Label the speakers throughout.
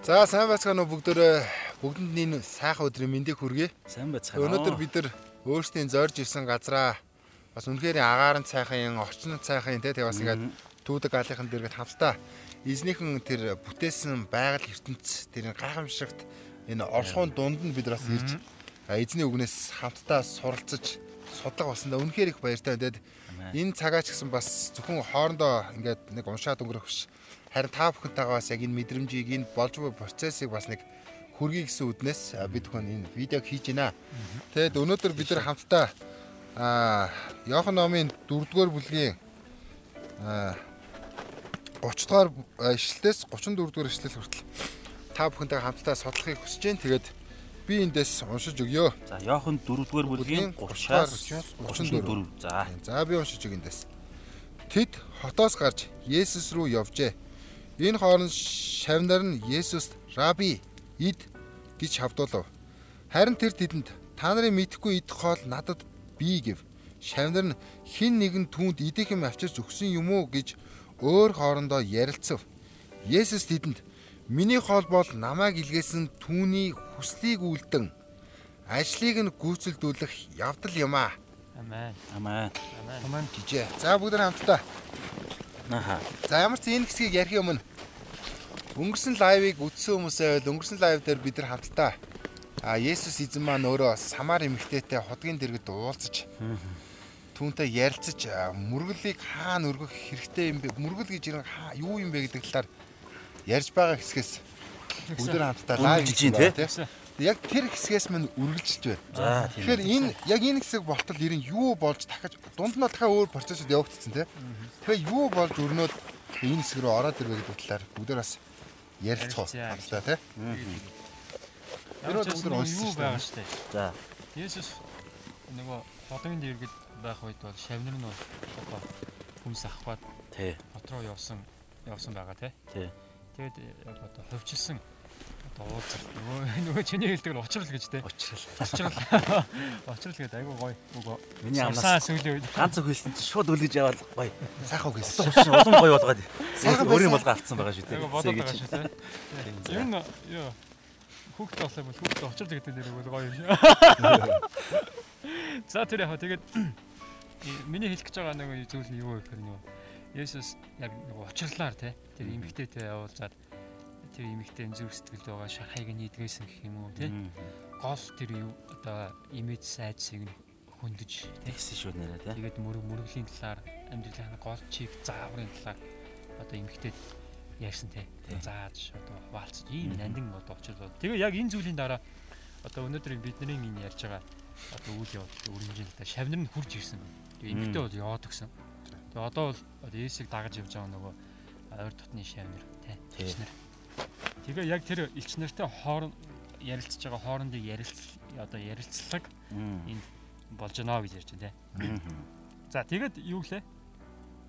Speaker 1: За сайн байцгаана уу бүгдөө бүгдэнд энэ сайхан өдрийн мэндийг хүргэе.
Speaker 2: Сайн байцгаана.
Speaker 1: Өнөөдөр бид нар өөрсдийн зорж ирсэн газараа бас үнэхээр агаарын цайхан, орчин цайхан те тэг бас ингээд түүдэг галынхан дэргэд хамтдаа эзнийхэн тэр бүтээсэн байгаль ертөнц тэр гайхамшигт энэ оршихуун дунд нь бид бас ирж эзний үгнээс хамтдаа суралцаж судлага болсондоо үнэхээр их баяртай тэгээд энэ цагаач гэсэн бас зөвхөн хоорондоо ингээд нэг уншаад өнгөрөх биш Харин та бүхэнтэйгээ бас яг энэ мэдрэмжийг энэ болж буй процессыг бас нэг хүргэе гэсэн үднээс бид бүхэн энэ видеог хийж байна. Тэгэд өнөөдөр бид нар хамтдаа аа Йохан номын 4-р бүлгийн аа 30 дугаар ишлэлээс 34 дугаар ишлэл хүртэл та бүхэнтэйгээ хамтдаа судлахыг хүсэж байна. Тэгээд би эндээс уншиж өгье.
Speaker 2: За Йохан 4-р бүлгийн 30-аас 34. За.
Speaker 1: За би уншиж өг эндээс. Тэд хотоос гарч Есүс рүү явжээ. Энэ хооронд шавнар нь Есүст "Раби, ид" гэж хавдуулав. Харин тэр тэдэнд "Та нарын мэдхгүй идэх хоол надад бий" гэв. Шавнар нь хин нэгэн түүнд идэх юм авчирч өгсөн юм уу гэж өөр хоорондоо ярилцав. Есүс тэдэнд "Миний хоол бол намайг илгээсэн түүний хүслийг үлдэн ажлыг нь гүйцэлдүүлэх явдал юм аа."
Speaker 2: Амен. Амен.
Speaker 1: Амен гэжээ. За бүгд хамтдаа.
Speaker 2: Аха.
Speaker 1: За ямар ч энэ хэсгийг ярих юм нь Өнгөрсөн лайвыг үзсэн хүмүүсээ бол өнгөрсөн лайв дээр бид нар хамтдаа а Есүс эзэн маань өөрөө самар эмэгтэйтэй хотгийн дэргэд уулзаж түүнтэй ярилцаж мөргөлийг хаана өргөх хэрэгтэй юм бэ? Мөргөл гэж юу юм бэ гэдэг талаар ярьж байгаа хэсгээс бүгд хамтдаа лайв хийж байна тийм. Яг тэр хэсгээс мань үргэлжилж байна. Тэгэхээр энэ яг энэ хэсэг болтол ирэн юу болж дахиж дунд нь дахиад өөр процессыг явагдсан тийм. Тэгэхээр юу болж өрнөд энэ хэсэг рүү ороод ирвэ гэдэг талаар бүгд бас ярилцгаа хамтдаа тий.
Speaker 3: Тэр бүгд юу байгаа штэ.
Speaker 2: За.
Speaker 3: Есүс нөгөө хотын дэргэд байх үед бол шавнар нь одоо хүмс авахад
Speaker 2: тий.
Speaker 3: Дотроо явсан явсан байгаа тий.
Speaker 2: Тий.
Speaker 3: Тэгэд яг одоо хөвчилсэн одоо уулзал нөгөө нөгөө чиний хэлдэг нь учрал гэж тий.
Speaker 2: Учрал.
Speaker 3: Учрал. Учрал гэдэг айгу гоё үгөө.
Speaker 2: Миний амнаас
Speaker 3: сүүлийн үед
Speaker 2: ганц үг хэлсэн чинь шууд үлгэж яваад гоё.
Speaker 1: Сайхан үг хэлсэн.
Speaker 2: Улам гоё болгоод. Сайхан өөрийн болгоо авцсан байгаа шүү
Speaker 3: бодоод байгаа шүү тий. Ер нь ёо хүүхдээ болоо бол хүүхдээ учрал гэдэг дээр бол гоё юм шиг. За тэр яхаа тэгээд миний хэлэх гэж байгаа нэг зүйл нь юу вэ гэхээр нөгөө Есүс яг учрлаар тий тэр эмгтээтэй явуулзаад тэр эмэгтэй зүрх сэтгэлд байгаа шархайг нийдгээсэн гэх юм уу тий гол тэр одоо имиж сайдсыг нь хөндөж
Speaker 2: тэгсэн шүү нэрэ тий
Speaker 3: тэгээд мөрөг мөрөглийн талаар амьдралын гол чиг зааврын талаар одоо эмэгтэй ярьсан тий. Зааж одоо хуваалцаж ийм нандин одоо очрлоо тэгээ яг энэ зүйлийн дараа одоо өнөөдөр бидний энэ ярьж байгаа одоо үйл явдал өрнөжийн талаар шавнар нь хурж ирсэн. Тэгээ эмэгтэй бол яваад өгсөн тэгээ одоо бол Есүсийг дагаж явж байгаа нөгөө ойр дотны шавнар тий. нар Тэгээ яг тэр элч нартай хоорон ярилцж байгаа хоорондын ярилцл одоо ярилцлага энэ болж байна гэж ярьж байна те. За тэгээд юу гэлээ?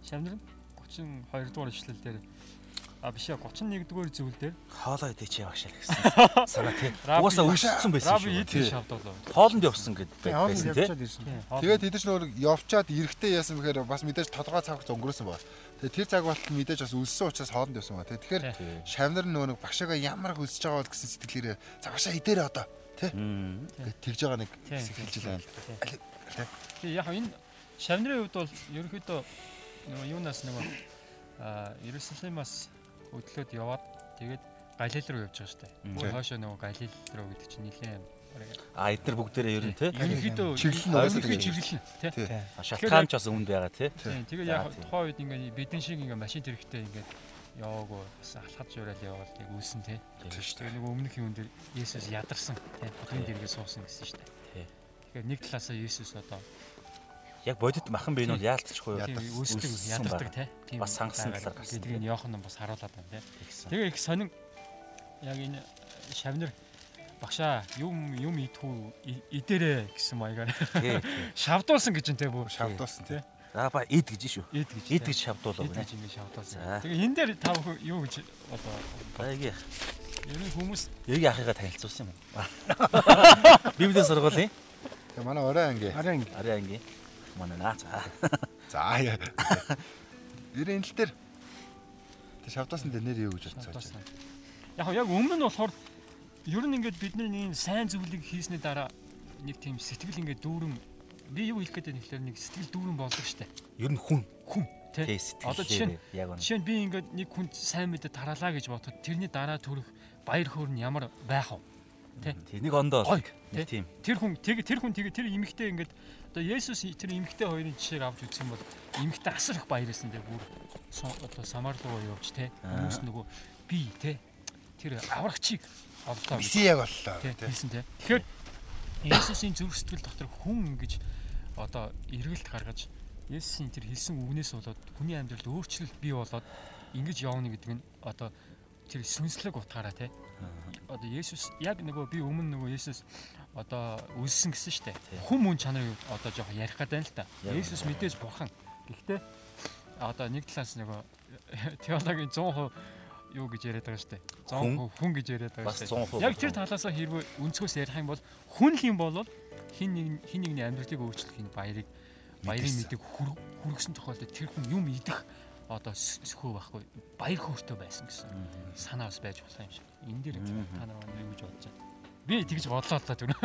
Speaker 3: Шавнар 32 дугаар ишлэл дээр а биш ээ 31 дугаар зүйл дээр
Speaker 2: хоолоо идэх чи явагшаа гэсэн санаа тий. Угаасаа өшсөн байсан
Speaker 3: шүү. Раби идэх шавдуулаа.
Speaker 2: Хоолнд явсан гэдэг байсан тий.
Speaker 1: Тэгээд тэд нар явчаад эрэхтэй яасан бэхээр бас мэдээж тодорхой цаг өнгөрөөсөн байна. Тэгээд тэр цаг болтол мэдээж бас өлсөн учраас хоолнд явсан байна. Тэгэхээр шавнар нөгөө нэг багшаага ямар их өлсөж байгаа бол гэсэн сэтгэлээрээ за багшаа идээрээ одоо тий. Гэт тэгж байгаа нэг хэсэг хэлж байна.
Speaker 3: Тий яг энэ шавнарын хувьд бол ерөнхийдөө нөгөө юунаас нөгөө а Иерусалимаас өдлөөд яваад тэгээд Галил руу явж байгаа. Өөр хойшоо нөгөө Галил руу гэдэг чинь нэлээд
Speaker 2: А эдгээр бүгдээрээ ер нь.
Speaker 3: Ерөнхийдөө
Speaker 1: чиглэл
Speaker 3: нь чиглэл тий.
Speaker 2: Шалтгаан ч бас үүнд байгаа тий.
Speaker 3: Тэгээд яг тухайн үед ингээ бидэн шиг ингээ машин тэрэгтэй ингээ яваагүй бас алхаж жуурал яваад яг үүсэн тий. Тэгээд нөгөө өмнөх юм дээр Есүс ядарсан тий. Хотын дэргээ суусан гэсэн шүү дээ. Тэгэхээр нэг талаасаа Есүс одоо
Speaker 2: яг бодит махан бий нь бол яалтчихгүй
Speaker 3: үүсдэг ядардаг тий.
Speaker 2: Бас сангасан талаар гарсан.
Speaker 3: Тэгээд Йохан бас харуулад байна тий. Тэгээ их сонин яг энэ шавнар багшаа юм юм идхүү идэрэ гэсэн маягаар шавдуулсан гэж энэ бүр
Speaker 1: шавдуулсан тий.
Speaker 2: За ба ид гэж шүү.
Speaker 3: Ид гэж.
Speaker 2: Ид гэж шавдуулаа
Speaker 3: байна. Ид гэж шавдуулсан. Тэгээ энэ дээр та юу гэж одоо
Speaker 2: баяг.
Speaker 3: Ер нь хүмүүс
Speaker 2: яг яхахыгаа танилцуулсан юм уу? Библийн сургуулийн.
Speaker 1: Тэгээ манай орой анги.
Speaker 3: Орой анги.
Speaker 2: Орой анги. Манай наа. За.
Speaker 1: За нь энэ л дээр Тэг шавдуулсан дээр нэр юу гэж бодсон.
Speaker 3: Яг яг өмнө нь болохоор ер нь ингээд бид нар нэг сайн зүйлийг хийсний дараа нэг тийм сэтгэл ингээд дүүрэн би юу хэлэх гээд байна гэхээр нэг сэтгэл дүүрэн болдог штэ.
Speaker 2: Ер нь хүн
Speaker 3: Хүн
Speaker 2: сэтгэл.
Speaker 3: Одоо жишээ нь
Speaker 2: яг үнэ.
Speaker 3: жишээ нь би ингээд нэг хүн сайн мэдээ тараалаа гэж бодоход тэрний дараа төрөх баяр хөөр нь ямар байх вэ? тий.
Speaker 2: Тий нэг ондоо нэг
Speaker 3: тий.
Speaker 2: тийм.
Speaker 3: Тэр хүн тэг тэр хүн тэг тэр эмэгтэй ингээд одоо Есүс тэр эмэгтэй хоёрын жишээг авч юм бол эмэгтэй асар их баярлсан дээ бүр. Одоо самар руу явж те. Хүмүүс нөгөө би те. Тэр аврагчийг оллоо
Speaker 1: Биси яг тий.
Speaker 3: хэлсэн те. Тэгэхээр Есүсийн зүрх сэтгэл дотор хүн ингэж одоо эргэлт гаргаж Есүсийн тэр хэлсэн үгнээс болоод хүний амьдралд өөрчлөлт бий болоод ингэж явна гэдэг нь одоо тэр сүнслэг утгаараа те. Одоо Есүс яг нөгөө би өмнө нөгөө Есүс одоо үлсэн гэсэн штэ. Хүн мөн чанарыг одоо жоохон ярих гэдэг л та. Есүс мэдээж бурхан. Гэхдээ одоо нэг талаас нөгөө теологийн 100% юу гэж яриад байгаа штэ. 100% хүн гэж яриад байгаа штэ.
Speaker 2: 100%
Speaker 3: Яг тэр талаас хэрвээ өнцгөөс ярих юм бол хүн л юм бол хин нэг хин нэгний амьдралыг өөрчлөх энэ баярыг баярын хүр- хүргэсэн тохиолдолд тэр хүн юм идэх одоо сөхөө байхгүй баяр хөөртэй байсан гэсэн санаа бас байж болох юм шиг. Энэ дээр та нар юу гэж бодож байна? Би тэгж бодлоо л та түр.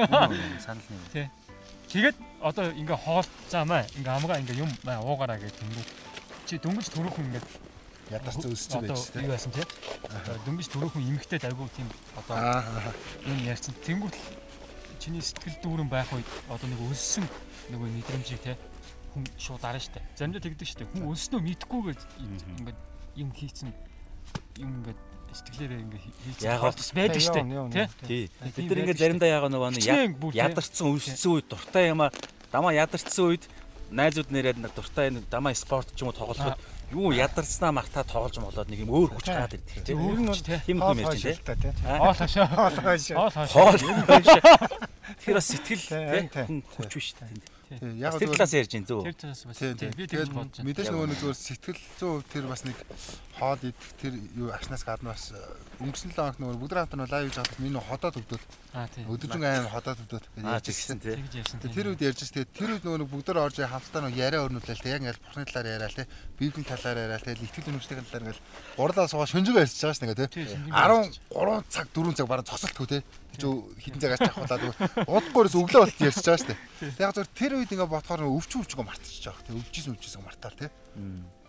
Speaker 2: Санал нэг.
Speaker 3: Тэгээд одоо ингээ хоол заамаа ингээ амгаа ингээ юм уугараа гэж дөнгөж чи дөнгөж төрөөхөн ингээ
Speaker 1: Ядарч өсч
Speaker 3: одоо
Speaker 1: байж
Speaker 3: юу
Speaker 1: тий.
Speaker 3: байсан тий. Одоо дөнгөж төрөөхөн эмгтэй айгуу тийм одоо юм ярьсан. Тэнгүүт чиний сэтгэл дүүрэн байх үед одоо нэг өлсөн нөгөө мэдрэмжийг тий хүн шууд дарна штэ. Заримдаа тэгдэг штэ. Хүн өлснөө мэдгүйгээр ингээ юм хийцэн юм ингээ сэтгэлээрээ ингээ хийцэн
Speaker 2: Яг
Speaker 3: тохиолдол байдаг штэ. Тий.
Speaker 2: Тий.
Speaker 3: Тийм
Speaker 2: Бид нар
Speaker 3: штэ.
Speaker 2: заримдаа яг нөгөө нэг ядарсан өлссөн үед дуртай юмаа дамаа ядарсан үед найзууд нэрээд нэг дуртай нэг дамаа спорт ч юм уу тоглоход юу ядарснаа мартаа тоглож молоод нэг юм өөр хүч гараад ирдэг тий.
Speaker 3: Өөр хүч тий.
Speaker 2: Хим
Speaker 1: Хоол
Speaker 2: юм ярьж
Speaker 1: хойш
Speaker 2: тий.
Speaker 1: л та тий.
Speaker 3: Хоол хашаа.
Speaker 1: Хоол хойш.
Speaker 3: Хоол хашаа.
Speaker 2: Тэр бас сэтгэл
Speaker 1: Тий,
Speaker 2: тий.
Speaker 1: тий.
Speaker 2: хүн хүч биш тий.
Speaker 1: Яг
Speaker 2: Тэр
Speaker 1: зүгээр
Speaker 2: талаас ярьж байна зөө.
Speaker 3: Тэр талаас бас
Speaker 1: Тийм
Speaker 3: тий,
Speaker 1: тийм.
Speaker 3: би тэгж бодож байна.
Speaker 1: мэдээж нөгөө нэг зүгээр сэтгэл зүй тэр бас нэг хоол идэх тэр юу ашнаас гадна бас э, өнгөрсөн л оног нөгөө бүгд хамт нь лайв хийж хадас миний ходоод
Speaker 3: тий.
Speaker 1: Өдөржин аим ходоод өгдөөд
Speaker 2: Аа ч гэсэн тий.
Speaker 1: Тэр үед ярьж байгаа тэр үед нөгөө нэг бүгд орж хамтдаа нөгөө яриа өрнүүлээл тэг яг ингээл бурхны талаар яриа л тэг библийн талаар яриа л тэг итгэл үнэмшлийн талаар ингээл гурлаа суугаа шүнжэгээ ярьж байгаа шүү дээ
Speaker 3: Тий,
Speaker 1: тэг
Speaker 3: шинжлэх
Speaker 1: 13 цаг 4 цаг бараг цосолтгүй тэг чи хитэн цагаас чахуулаад удахгүй өглөө болт ярьж байгаа тэг яг зөв тэр үед ингээ бодохоор өвч өвчгөө мартчихж байгаа. Тэг өвчсөн өвчсөн мартаал тэг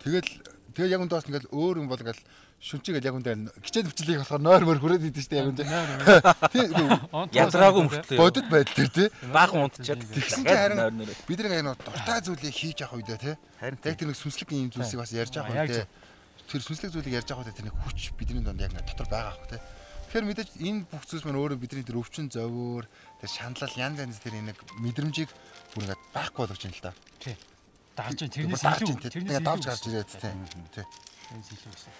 Speaker 1: тэгэл тэгэл яг үндээс ингээл өөр юм бол ингээл шүнчигээл яг үндэ гिचээд хүчлийг болохоор нойр мөр хүрээд идэв дээ яг үндэ тий
Speaker 2: Ядраагүй мөртлөө.
Speaker 1: бодит байдал тэр тий
Speaker 2: баг унтчаад
Speaker 1: Тэгсэн чи харин бид нэг энэ дуртай зүйлийг хийж явах үедээ тий.
Speaker 2: Харин
Speaker 1: Яг тэр нэг сүнслэг юм зүйлсийг бас ярьж явах үедээ тэр сүнслэг зүйлийг ярьж явах үедээ тэр нэг хүч бидний донд яг дотор байгаа хөх тий. Тэгэхээр мэдээж энэ бүх зүйлс маань өөрөө бидний тэр өвчин зовөр тэр шаналл янз янз тэр нэг мэдрэмжийг бүр ингээд байхгүй болгож байна л да.
Speaker 3: Дааж чинь тэрнээс илүү
Speaker 1: чинь, тий.
Speaker 3: тэрнээс
Speaker 1: давж гарч ирээд тий. Тий.
Speaker 3: Тэрнээс илүү гэсэн.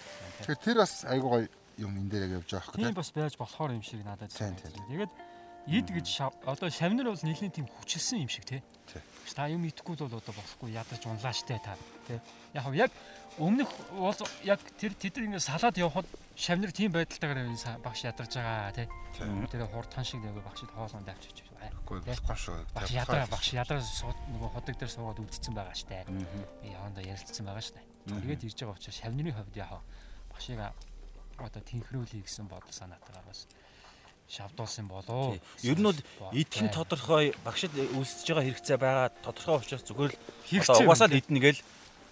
Speaker 1: Тэгэхээр тэр бас айгуу гоё юм энэ дээр яг явж байгаа хөх
Speaker 3: Тийм
Speaker 1: тий.
Speaker 3: бас байж болохоор юм шиг надад байна. Тэгээд ид гэж одоо шавнар бол нэлийн тийм хүчилсэн юм шиг тий. Та юм итгэхгүй бол одоо болохгүй ядарч унлаа штэ та тий. Яг яг өмнөх бол яг тэр тэд ингэ салаад явхад шавнар тийм байдалтайгаар багш ядарч байгаа тий. Тэр хурдхан шиг нэг багшид хоолонд авчиж.
Speaker 1: Үгүй болохгүй шүү.
Speaker 3: Багш ядраа багш ядраа нөгөө ходог дээр суугаад үлдсэн байгаа штэ. Би явандаа ярилцсан байгаа штэ. Тэгээд ирж байгаа учраас шавнырын хувьд яах багшийг одоо тэнхрүүлэе гэсэн бодол санаатайгаар бас шавдуулсан болоо.
Speaker 2: Ер нь бол идэхэн тодорхой багшид үлсэж байгаа хэрэгцээ байгаа тодорхой учраас зүгээр л одоо угаасаа л идэнэ гэл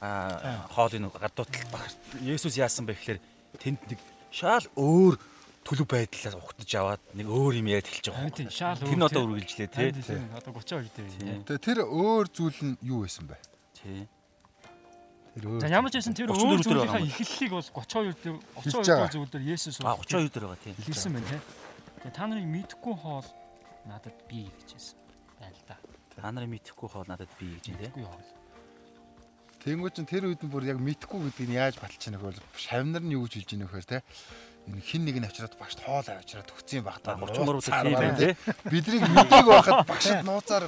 Speaker 2: аа хоолыг гадуутал багш Есүс яасан бэ гэхээр тэнд нэг шаал өөр төлөв байдлаас ухтаж аваад нэг өөр юм яриад эхэлж байгаа.
Speaker 3: тийм шаал
Speaker 2: Тэр нь одоо үргэлжлээ тий.
Speaker 3: Одоо 32 дээр.
Speaker 2: Тийм.
Speaker 1: Тэгээ тэр өөр зүйл нь юу байсан бэ?
Speaker 2: Тий.
Speaker 1: Тэр өөр.
Speaker 3: За ямар ч байсан тэр
Speaker 2: 34
Speaker 3: өөр зүйлийнхаа
Speaker 2: юм.
Speaker 3: эхлэлийг бол 32 дээр
Speaker 1: Хэлж
Speaker 3: 32
Speaker 1: байгаа.
Speaker 3: дээр зүйл дээр Есүс
Speaker 2: А 32 дээр байгаа тий.
Speaker 3: хэлсэн байна тий. Тэгээ та нарыг мэдхгүй хоол надад би гэж хэлсэн. Байна л да.
Speaker 2: Та нарын мэдхгүй хоол надад би гэж тий.
Speaker 3: Мэдхгүй хоол.
Speaker 1: Тэнгүүд чинь тэр үед нь бүр яг мэдхгүй гэдгийг нь яаж баталж чана гэвэл шавнар нь юу гэж хэлж ийнэ вэхээр те энэ хин нэг нь авчираад багшд хоол авчираад өгсөн багтаа
Speaker 2: 33 дээр тийм байна тий.
Speaker 1: Биднийг мэдээг байхад багшд нууцаар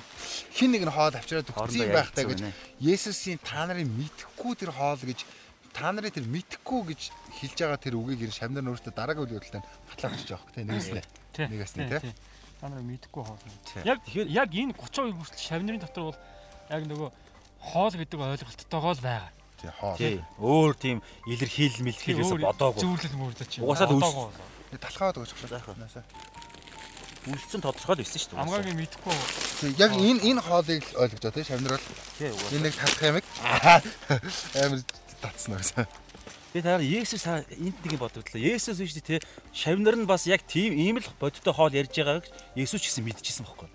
Speaker 1: хин нэг нь хоол авчираад өгсөн
Speaker 2: Хоорондоо
Speaker 1: байхтаа гэж Есүсийн та нарын мэдхгүй тэр хоол гэж та нарын тэр мэдхгүй гэж хэлж байгаа тэр үгийг ин шавнар нь өөртөө дараагийн үйл явдалтай батлаа болчих жоох
Speaker 3: Тий.
Speaker 1: Нэгээс нь,
Speaker 3: тий. Та нарыг мэдхгүй хоол. Яг яг энэ 32 хүртэл шавнырын дотор бол яг нөгөө хоол гэдэг ойлголттойгоо л байгаа.
Speaker 1: Тий хоол.
Speaker 2: Өөр тийм илэрхийлэл мэлэрхийлээс бодоогүй.
Speaker 3: Зөвлөл мөрдө чи.
Speaker 2: Угаасаа л үс-.
Speaker 1: Талхаад өгч байна.
Speaker 2: Үлдсэн тодорхой л байсан шүү дээ.
Speaker 3: Амгаагийн мэдхгүй
Speaker 1: Тий яг энэ энэ хоолыг л ойлгож байгаа тий шавнар бол
Speaker 2: Тий. угаасаа.
Speaker 1: энэ нэг талах юмэг амар татсан гэсэн.
Speaker 2: Би таар Есүс энд нэг юм бодогдлоо. Есүс биш тий. Шавнар нь бас яг тийм ийм л бодиттой хоол ярьж байгааг Есүс ч гэсэн мэдчихсэн байхгүй.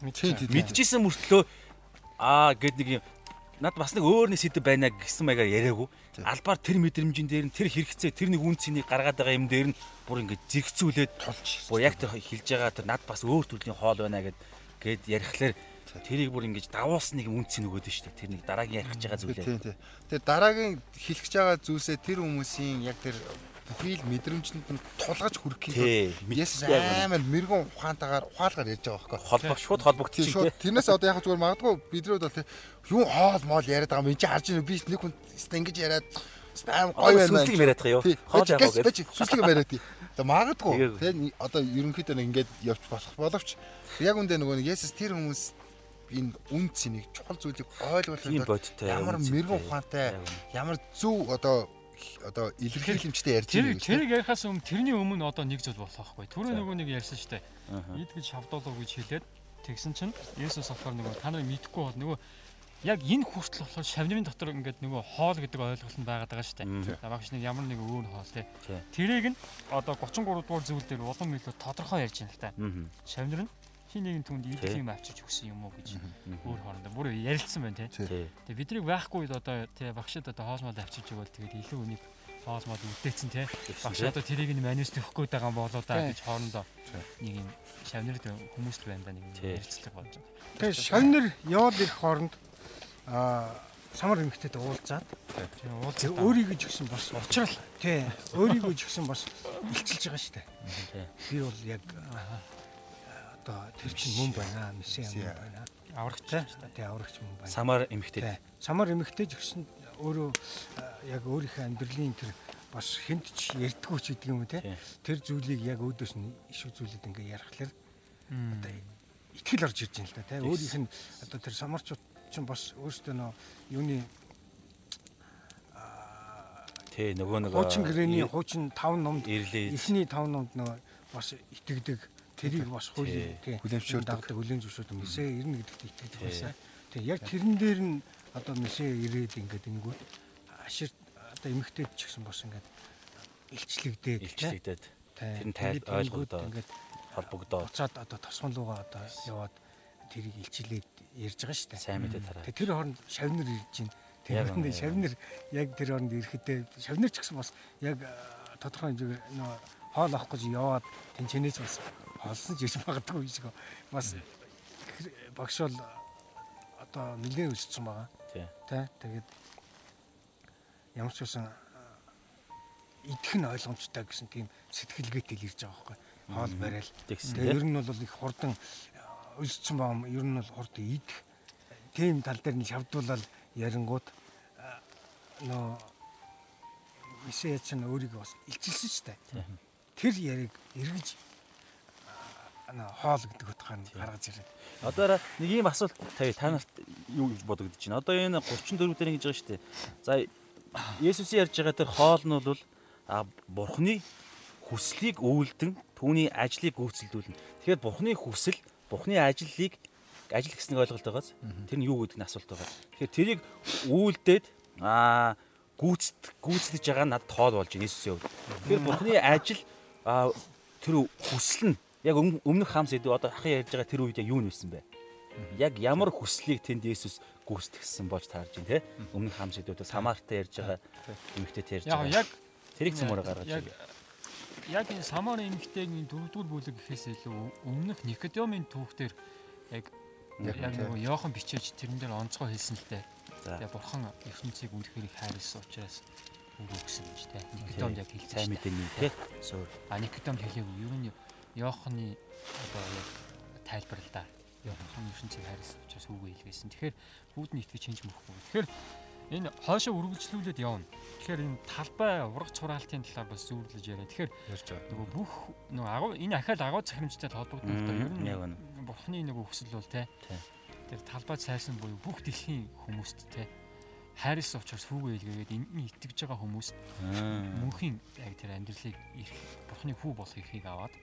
Speaker 2: Мэдчихсэн мөртлөө аа гэд нэг юм над бас нэг өөр нэг сэдв байна гэсэн маягаар яриаггүй. Албаар тэр мэдрэмжин дээр нь тэр хэрэгцээ тэр нэг үн цэнийг гаргаад байгаа юм дээр нь бүр ингэ зэрэгцүүлээд
Speaker 1: тулж.
Speaker 2: Бо яг тэр хэлж байгаа тэр над бас өөр төрлийн хоол байна гэд гээд ярихлаар тэрийг бүр ингэж давуулсан нэг үн цэн өгөөд шүү дээ. Тэр нэг дараагийн ярих гэж байгаа зүйлээ.
Speaker 1: Тийм тийм. Тэр дараагийн хэлэх гэж байгаа зүйлсээ тэр хүмүүсийн яг тэр бүхий л мэдрэмжинд нь тулгаж хүрэх юм. Есүс
Speaker 2: яг
Speaker 1: амар мэрэгэн ухаантайгаар ухаалгаар ярьж байгаа байхгүй.
Speaker 2: Холбог шууд
Speaker 1: Тийм
Speaker 2: тийм
Speaker 1: шууд тэрнээс одоо яг зүгээр магадгүй бидрүүд бол тийм юу хоол моол яриад байгаа юм чи харж байна би нэг хүн ингэж яриад өстө аим гоё байна.
Speaker 2: Сүнслэг яриад байгаа юу? Хоол
Speaker 1: Хоол
Speaker 2: гэж.
Speaker 1: сүслэг яриад тий. Тэгээ магадгүй тийм одоо ерөнхийдөө нэг ингэж явж болох боловч яг үндэ нөгөө нэг Есүс тэр хүмүүс энэ үн цэнийг чухал зүйлийг
Speaker 2: бодтой.
Speaker 1: ямар мэрэгэн ухаантай
Speaker 2: Яг
Speaker 1: ямар зөв одоо одоо илэрхийлэмжтэй ярьж
Speaker 3: Тэр
Speaker 1: байгаа
Speaker 3: тэрийг ярихаас өмнө тэрний өмнө одоо нэг зүйл болох байхгүй. Түрүү нөгөө нэг ярьсан штэ.
Speaker 2: Аха.
Speaker 3: Ийд гэж шавдуулав гэж хэлээд тэгсэн чинь Есүс болохоор нөгөө та нарыг мэдхгүй бол нөгөө яг энэ хүртэл болохоор шавнырын дотор ингээд нөгөө хоол гэдэг ойлголт нь байгаад байгаа штэ.
Speaker 2: Мгм.
Speaker 3: За багш нэг ямар нэг өөр хоол.
Speaker 2: Тий.
Speaker 3: Тэрийг нь одоо 33 дугаар зүйл дээр улам илүү тодорхой ярьж байна л та.
Speaker 2: Мгм.
Speaker 3: Шавнар нь хин нэгэн түнд
Speaker 2: Тий.
Speaker 3: идэх юм авчиж өгсөн юм уу гэж өөр хоорондоо бүр ярилцсан байна.
Speaker 2: Тий.
Speaker 3: Тэгээ биднийг байхгүй үед одоо тий багшд одоо хоосмол авчиж өгөөл тэгээд илүү үнийг хоосмол үлдээсэн те. Багш одоо тэрийг нь манус төгөхгүй байгаа юм болоо да гэж хоорондоо нэг юм шавнар хүмүүст байна да нэг
Speaker 2: Тий.
Speaker 3: ярилцлага болж байгаа.
Speaker 4: Тэгээ шавнар яваад ирэх хооронд аа самар эмэгтэйд уулзаад
Speaker 3: уулзаа
Speaker 4: өөрийгөө ч гэсэн бас уучрал тий өөрийгөө ч гэсэн бас илчилж байгаа шүү дээ.
Speaker 2: Тий.
Speaker 4: Би бол яг одоо тэр чинь мөн байна месиа мөн байна.
Speaker 3: аврагтай.
Speaker 4: Тий аврагч мөн байна.
Speaker 2: Самар эмхтэй.
Speaker 4: Тий самар эмэгтэй ч гэсэн өөрөө аа, яг өөрийнхөө амьдралын тэр бас хүнд ч ярьдгүү ч гэдэг юм уу те
Speaker 2: Тий.
Speaker 4: тэр зүйлийг яг өөдөөс нь иш үзүүлээд ингээ ярихлаар одоо итгэл орж ирж байна л да тий өөрийнх нь одоо тэр самарчууд ч бас өөрсдөө нөө юуны
Speaker 2: Тий, нөгөө нэг
Speaker 4: хуучин гэрээний хуучин 5 номд
Speaker 2: ирлээ.
Speaker 4: эхний 5 номд нөө бас итгэдэг тэрийг бас хуулийн тий.
Speaker 1: Хүлэмжшүүлдэг.
Speaker 4: дагдаг хүлэн зөвшөөрдөг месээ ирнэ гэдэгт итгэдэг байсан. Тий. Яг тэрэн дээр нь одоо месээ ирээд ингээд ингэвэл ашир одоо эмгтээд ч гэсэн бас ингээд илчлэгдээд.
Speaker 2: Илчлэгдээд. Тэр нь тайл
Speaker 4: тэнгүүд ингээд
Speaker 2: холбогдоод.
Speaker 4: буцаад одоо тосгон руугаа одоо яваад тэрийг илчилээд ярьж байгаа шүү дээ.
Speaker 2: сайн мэдээ тараа.
Speaker 4: Тэр хооронд шавнар ирж байна. Тэр хооронд шавнар яг тэр хооронд ирэхдээ шавнар ч гэсэн бас яг а, тодорхой хэмжээгээр нөө хоол авах гэж яваад тэнцэнээс бас олсон ч гэж магадгүй шиг бас багш бол одоо нэлээд өссөн байгаа.
Speaker 2: Тий.
Speaker 4: Тэ тэгээд ямар ч байсан а, идэх нь ойлгомжтой гэсэн тийм сэтгэлгээтэй л ирж байгаа байхгүй. Хоол барайл.
Speaker 2: Тэгсэн
Speaker 4: Тэгээ
Speaker 2: тий.
Speaker 4: ер нь бол их хурдан өссөн баа ер нь бол хурдан идэх тийм тал дээр нь шавдуулаад ярингууд нөө Исээ ч нь өөрийгөө бас илчилсэн шүү дээ. Тэр яриг эргэж хоол гэдэг утгаар нь гаргаж ирээд.
Speaker 2: Одоо нэг ийм асуулт тавь та нарт юу гэж бодогдож байна? Одоо энэ 34 дээр ингэж байгаа шүү дээ. За Есүсийн ярьж байгаа тэр хоол нь бол а бурхны хүслийг үйлдэн түүний ажлыг гүйцэлдүүлнэ. Тэгэхээр бурхны хүсэл, бурхны ажлыг ажил гэснийг ойлголт байгааз тэр нь юу гэдэг нь асуулт байгаа. Тэгэхээр тэрийг үйлдээд а гүйцэд гүйцэтгэж байгаа нь надад хоол болж байна Есүсийн хувьд. Тэгэхээр бурхны ажил тэр хүсэл нь яг өм- өмнөх хам сэдв одоо ахын ярьж байгаа тэр үед яг юу нэрсэн бэ? Яг ямар хүслийг тэнд Есүс гүйцэтгсэн болж таарж байна те? Өмнөх хам сэдвүүдээ Самартай ярьж байгаа эмэгтэй ярьж байгаа.
Speaker 3: яг
Speaker 2: тэрийг цөмөр гаргаж ирээ.
Speaker 3: яг энэ самар эмэгтэйгийн дөрөвдүгээр бүлэг гэхээс илүү өмнөх Никодемын түүхтэр яг
Speaker 1: Яг
Speaker 3: Йохан бичээж тэрэн дээр онцгой хэлсэн л дээ. Тэгээ бурхан ертөнцийг үнэхээр их хайрлсан учраас өгөө гэсэн юм чи тэ. Никодемд яг хэлсэн.
Speaker 2: сайн мэдээний те? Суур.
Speaker 3: А Никодемд хэлээгүй. Ер нь Йоханы одоо яг тайлбар л да. Йохан ертөнцийг хайрлсан учраас үгүй хэлгээсэн. Тэгэхээр бүгд нь итгэж хинж мөхгүй. Тэгэхээр энэ хоошоо үргэлжлүүлээд явна. Тэгэхээр энэ талбай ургац хураалтын талаар бас зөвлөж яриа. Тэгэхээр нөгөө бүх нөгөө агуу энэ ахаал агуу захирамжтай холбогдсон л да. Ер нь бурхны нөгөө хүсэл бол.
Speaker 2: Тий.
Speaker 3: Тэр талбай сайрсан буюу бүх дэлхийн хүмүүст те. хайрлсан учраас хүүгээ илгээгээд энд итгэж байгаа хүмүүс мөнхийн яг тэр амьдралыг ирэх бурхны хүү болох эрхийг аваад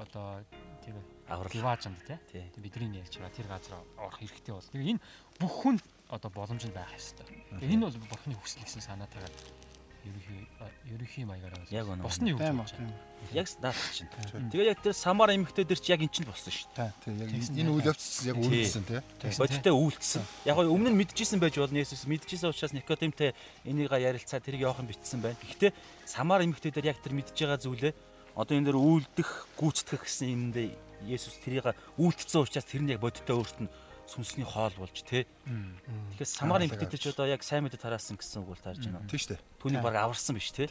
Speaker 3: одоо тэр
Speaker 2: аврал
Speaker 3: диваажанд тий бидний ярьж байгаа тэр газар орох хэрэгтэй бол. Тэгээ энэ бүх хүн одоо боломжнд байх ёстой. Тэгээ энэ бол бурхны хүсэл гэсэн санаатайгаар ерөнхий ерөнхий маягаараа
Speaker 2: Яг
Speaker 3: босны
Speaker 4: ба.
Speaker 3: байгаа.
Speaker 2: Яг наад чинь. Тэгээ яг тэр самар эмэгтэй дээр чи яг эн чинь болсон шүү дээ.
Speaker 1: Тий, яг энэ үйл явц чинь яг
Speaker 2: Тий.
Speaker 1: үргэлжсэн тий.
Speaker 2: Бодиттой үйлдэлсэн. Яг гоо өмнө нь мэдчихсэн байж болно Есүс мэдчихсэн учраас Никодимтэй энийг ярилцаа тэрийг явах нь битсэн байна. Гэхдээ самар эмэгтэй дээр яг тэр мэдж байгаа зүйлээ одоо энэ дээр үйлдэх, гүйцэтгэх гэсэн юмдээ Есүс тэрийг үйлдэлсэн учраас тэр нь яг бодиттой өөрт нь сүнсний хоол болж тий. Тэгэхээр самар эмэгтэй дээр ч одоо яг сайн мэдээ тараасан гэсэн үг бол таарж байна.
Speaker 1: Тий штэ.
Speaker 2: Түүнийг баг аварсан биш тий.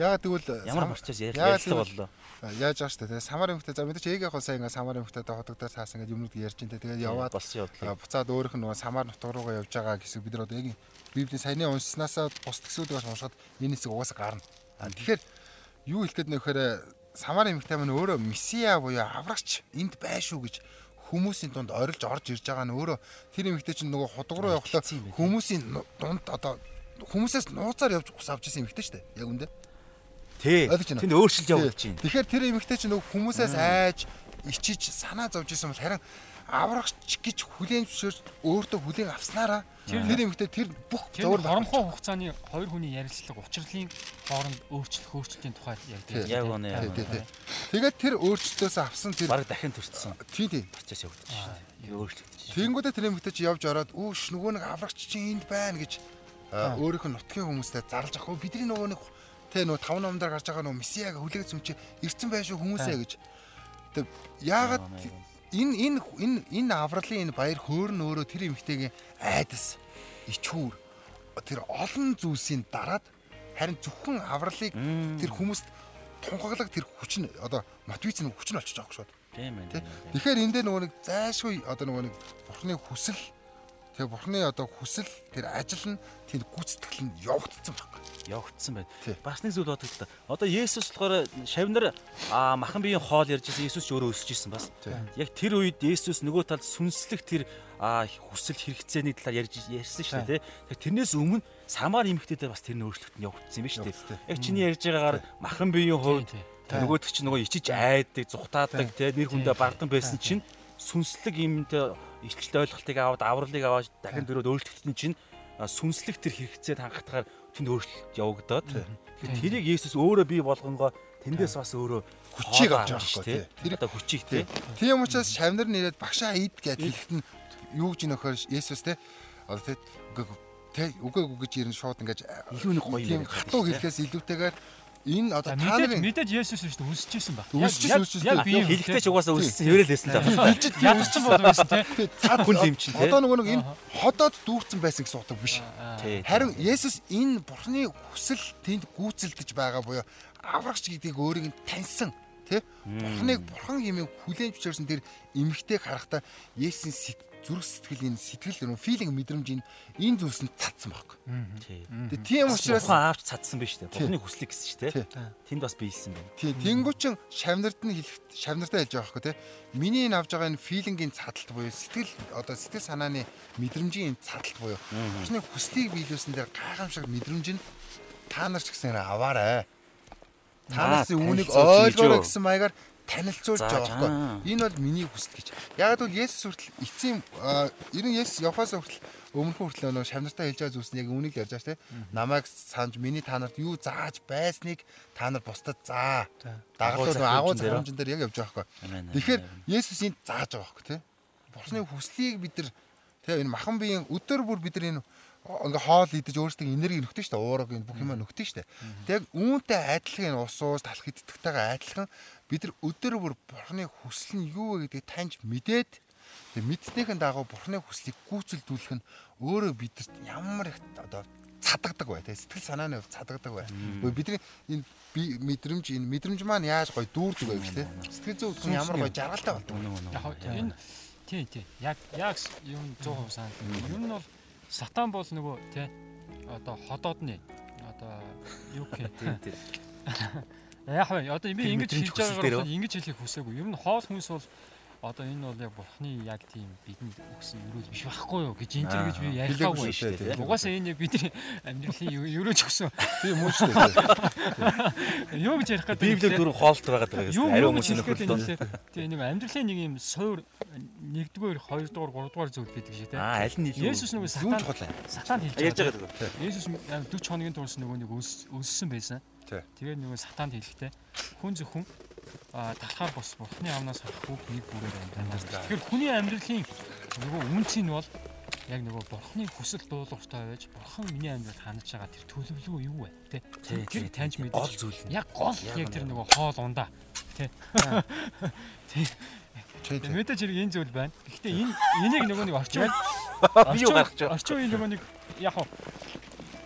Speaker 1: Ягаад тэгвэл
Speaker 2: Ямар
Speaker 1: Яагаад
Speaker 2: ярилцлага боллоо.
Speaker 1: яаж штэ тий. Самар эмхтэй за мэдээч ээг яг хоо сайн ингээ самар эмхтэйдээ хотог дээр таасан гэдэг юмнууд ярьж ин тэгээд яваад
Speaker 2: болсон явдлыг.
Speaker 1: а, буцаад өөрөх нь нөгөө самар нутг руугаа явж байгаа гэсэн бид нар одоо яг Библийн саяны уншснаасаа бус тгсүүдээс уншаад энэ хэсэг угаасаа гарна. Тэгэхээр юу хэлэх гээд нөхөр самар эмхтэй маань өөрөө месиа буюу аврагч энд байшгүй гэж хүмүүсийн дунд орилж орж ирж байгаа нь өөрөө тэр эмхтэй чинь нөгөө худаг руу
Speaker 2: байна.
Speaker 1: хүмүүсийн дунд одоо хүмүүсээс нууцаар явж ус авч ирсэн эмхтэй шүү дээ. Яг үндэ.
Speaker 2: Тий. Тэнд өөрчлөлт явуулж байна.
Speaker 1: Тэгэхээр тэр эмэгтэй чинь нөгөө хүмүүсээс айж ичиж санаа зовж исэн бол харин аврагч гэж хүлээн зөвшөөрч өөртөө хүлээн авснараа тэр эмэгтэй тэр бүх
Speaker 3: Тэр
Speaker 1: зовөр
Speaker 3: хоромхой хугацааны хоёр хүний ярилцлага учрлын хооронд өөрчлөлт өөрчлөлтийн тухай ярьдаг.
Speaker 2: Яг үнэ.
Speaker 1: Тэгээд тэр өөрчлөлтөөс авсан тэр
Speaker 2: Бараг дахин төрчихсөн.
Speaker 1: тий тий.
Speaker 2: Процесс явагдаж байна. Өөрчлөгдөж.
Speaker 1: Тэнгүүдээ тэр эмэгтэй чи явж ороод үүш нөгөө нэг аврагч чинь энд байна гэж а, өөрийнх нь нутгийн хүмүүстэй зарлж. "Өө, Бидний нөгөө нэг тэ нөгөө тав номдоор гарч байгаа нөгөө месиаг хүлээгц юм чи ирцэн байшгүй хүмүүсээ гэж. Тэг яагаад энэ энэ энэ энэ авралын энэ баяр хөөр нь өөрөө тэр эмэгтэйгийн айдас ичхүүр тэр олон зүйлсийн дараад харин зөвхөн авралыг тэр хүмүүст тунхаглах тэр хүч нь одоо мотивац нь хүч нь олчих жоох шууд.
Speaker 2: Тийм ээ.
Speaker 1: Тэ? Тэгэхээр энэ дээр нөгөө нэг зайшгүй одоо нөгөө нэг бурхны хүсэл тэгээ бурхны одоо хүсэл тэр ажил нь тэр гүйцэтгэл нь явагдсан баг.
Speaker 2: Явагдсан байна. Бас нэг зүйл бодогдоо. Одоо Есүс болохоор шавнар махан биеийн хоол ярьж байсан Есүс ч өөрөө өсөж исэн бас. Яг тэр үед Есүс нөгөө талд сүнслэх тэр хүсэл хэрэгцээний талаар ярьж ярьсан шүү дээ. Тэрнээс өмнө самар эмэгтэй дээр бас тэр нөөцлөлт нь явагдсан юм шүү дээ. Яг чиний ярьж байгаагаар махан биеийн хувьд
Speaker 3: тий.
Speaker 2: нөгөөд чинь нөгөө ичиж айдаг, зүхтаадаг, те нэр хүндээ бардан байсан чинь сүнслэг юмтай илчлэлт ойлголтыг аваад авралыг аваад дахин дөрөд өөрчлөлтсөн чинь сүнслэг тэр хэрэгцээд хангахтаар тэнд өөрчлөлт явагдаад тэрийг Есүс өөрөө бий болгонгоо тэндээс бас өөрөө
Speaker 1: Хүчийг авч байгаа
Speaker 2: тий.
Speaker 1: байхгүй, тий.
Speaker 2: Тэр одоо хүчийг тий.
Speaker 1: Тийм учраас шавнар нэрээд багшаа ид гэд хэлэхэд нь юу гэж нөхөр Есүс те одоо үгүй те үгүй үгүй гэж ирэн шууд ингэж
Speaker 2: Илүү нэг гоё байгаа
Speaker 1: хатуу хэлэхээс илүүтэйгээр энэ одоо та нарын
Speaker 3: мэдээж Есүс шүү дээ үсчихсэн ба.
Speaker 1: Үсчихсэн, үсчихсэн.
Speaker 3: Яг бие
Speaker 2: Хэлэхдээ ч угаасаа өссөн хэврэл лээсэн л байна.
Speaker 1: хэлж
Speaker 3: ядчихсан болов юм тий.
Speaker 1: цаад
Speaker 2: хүн лимчин, те?
Speaker 1: одоо нөгөө нэг энэ ходоод дүүрсэн байсан гэсэн утга биш.
Speaker 2: Тий.
Speaker 1: Харин Есүс энэ бурхны хүсэл тэнд гүйцэлдэж байгаа буюу аврагч гэдгийг өөрийг нь таньсан тий бурхныг бурхан хэмээн хүлээн зөвшөөрсөн тэр эмгтэйг харахтаа сэт- зүрх сэтгэл энэ сэтгэл нөгөө филинг мэдрэмж энэ энэ зүйлс нь цадсан баг.
Speaker 2: Тий.
Speaker 1: Тэгээ тийм учраас
Speaker 2: аавч цадсан биш үү? Бурхны хүслийг гэсэн чи
Speaker 1: Тий.
Speaker 2: тий. Тэнд бас биелсэн байна.
Speaker 1: тий тэнгуүчин шавнард нь хэлэх шавнартаа хэлж байгаа байхгүй тий миний энэ авж байгаа энэ филингийн цадалт буюу сэтгэл одоо сэтгэл санааны мэдрэмжийн энэ цадалт буюу бурхны хүслийг биелүүлсэн дээр гайхамшиг мэдрэмж нь та нар ч гэсэн аваарай. Та
Speaker 2: Аа,
Speaker 1: нарын үүнийг ойлгоорой гэсэн маягаар танилцуулж байгаа байхгүй. Энэ бол миний хүсэл гэж. Яг бол Есүс хүртэл эцсийн аа, ерөн Есүс Яфас хүртэл өмнөхөн хүртэл нөө шавнартаа хэлж байгаа зүйлс нь яг үүнийг л ярьж байгаа шүү дээ. Намайг санаж миний та нарт юу зааж байсныг та нар бусдад заа. Дагалуу агуу
Speaker 2: захирамжин дээр.
Speaker 1: яг явж байгаа байхгүй. Тэгэхээр. Есүс энд зааж байгаа байхгүй тий. Бурхны хүслийг бид нар тий энэ махан биеийн өдөр бүр бид нар энэ ингээ хоол идэж өөрсдөө энерги нөхдөж штэ уураг энэ бүх юм нөхдөж штэ. Тэг яг үүнтэй адилхан энэ ус уус талах идэвхтэйгээ адилхан бид нар өдөр бүр бурхны хүсэл нь юу вэ гэдгийг таньж мэдээд тэг мэдснийхэн дагуу бурхны хүслийг гүйцэлдүүлэх нь өөрөө бидэрт ямар их одоо цадагдаг бай тэ сэтгэл санааны хувьд цадагдаг бай. Гэхдээ бидний энэ би мэдрэмж энэ мэдрэмж маань яаж гоё дүүрдэг вэ гэж тэ сэтгэл зүйн хувьд нь ямар гоё жаргалтай болдог.
Speaker 3: Яг энэ тий тий. Яг яг юм 100% санал. Ер нь бол сатан бол нөгөө тий одоо ходоодны одоо юу гэх
Speaker 2: Тийм тийм.
Speaker 3: Яг бай одоо би ингэж
Speaker 2: хүсэл
Speaker 3: байгаагаар ингэж хэлэх хүсээгүй. Ер нь хоол хүнс бол одоо энэ бол яг бурхны яг тийм бидэнд өгсөн өрөөл биш байхгүй юу гэж энэ гэж би ярихаагүй
Speaker 1: шүү дээ.
Speaker 3: Угаасаа энэ яг бидний амьдралын өрөөж өгсөн
Speaker 1: Тийм үү шүү дээ.
Speaker 3: юу гэж ярих гэдэг
Speaker 2: Библиэр дөрөв хоолт байгаа гэдэг
Speaker 3: юу
Speaker 2: ариун нөхөрлөлөө.
Speaker 3: юм Тэгээ нэг амьдралын нэг юм суур нэгдүгээр, хоёрдугаар, гуравдугаар зүйл гэдэг шиг тийм.
Speaker 2: Аа аль нь илүү
Speaker 3: Есүс нөгөө сатан
Speaker 2: вэ?
Speaker 3: сатан хэлж байгаа.
Speaker 2: байгаа гэдэг.
Speaker 3: Есүс 40 хоногийн турш нөгөө нэг өссөн байсан.
Speaker 1: Тий.
Speaker 3: Тэгээд нөгөө сатанд хэлэхдээ хүн зөвхөн талхаар бос бурхны амнаас харах бүх нэг бүрээр амьдрах. Тэгэхээр хүний амьдралын нөгөө үнц нь бол яг нөгөө бурхны хүсэл дуулууртай байж бурхан миний амьдралд хандж байгаа тэр төлөвлөгөө юу вэ? Тэ? Тэр таньж
Speaker 2: тий.
Speaker 3: мэдэж
Speaker 2: Гол зүйл
Speaker 3: яг гол
Speaker 2: Яг
Speaker 3: тэр нөгөө хоол ундаа. Тэ? Тэгээ
Speaker 1: тий.
Speaker 3: мэдээж хэрэг энэ зүйл байна. Гэхдээ энэ энийг нөгөө нэг орчин
Speaker 2: Би юу гаргаж байгаа?
Speaker 3: Орчин үеийн нөгөө нэг яг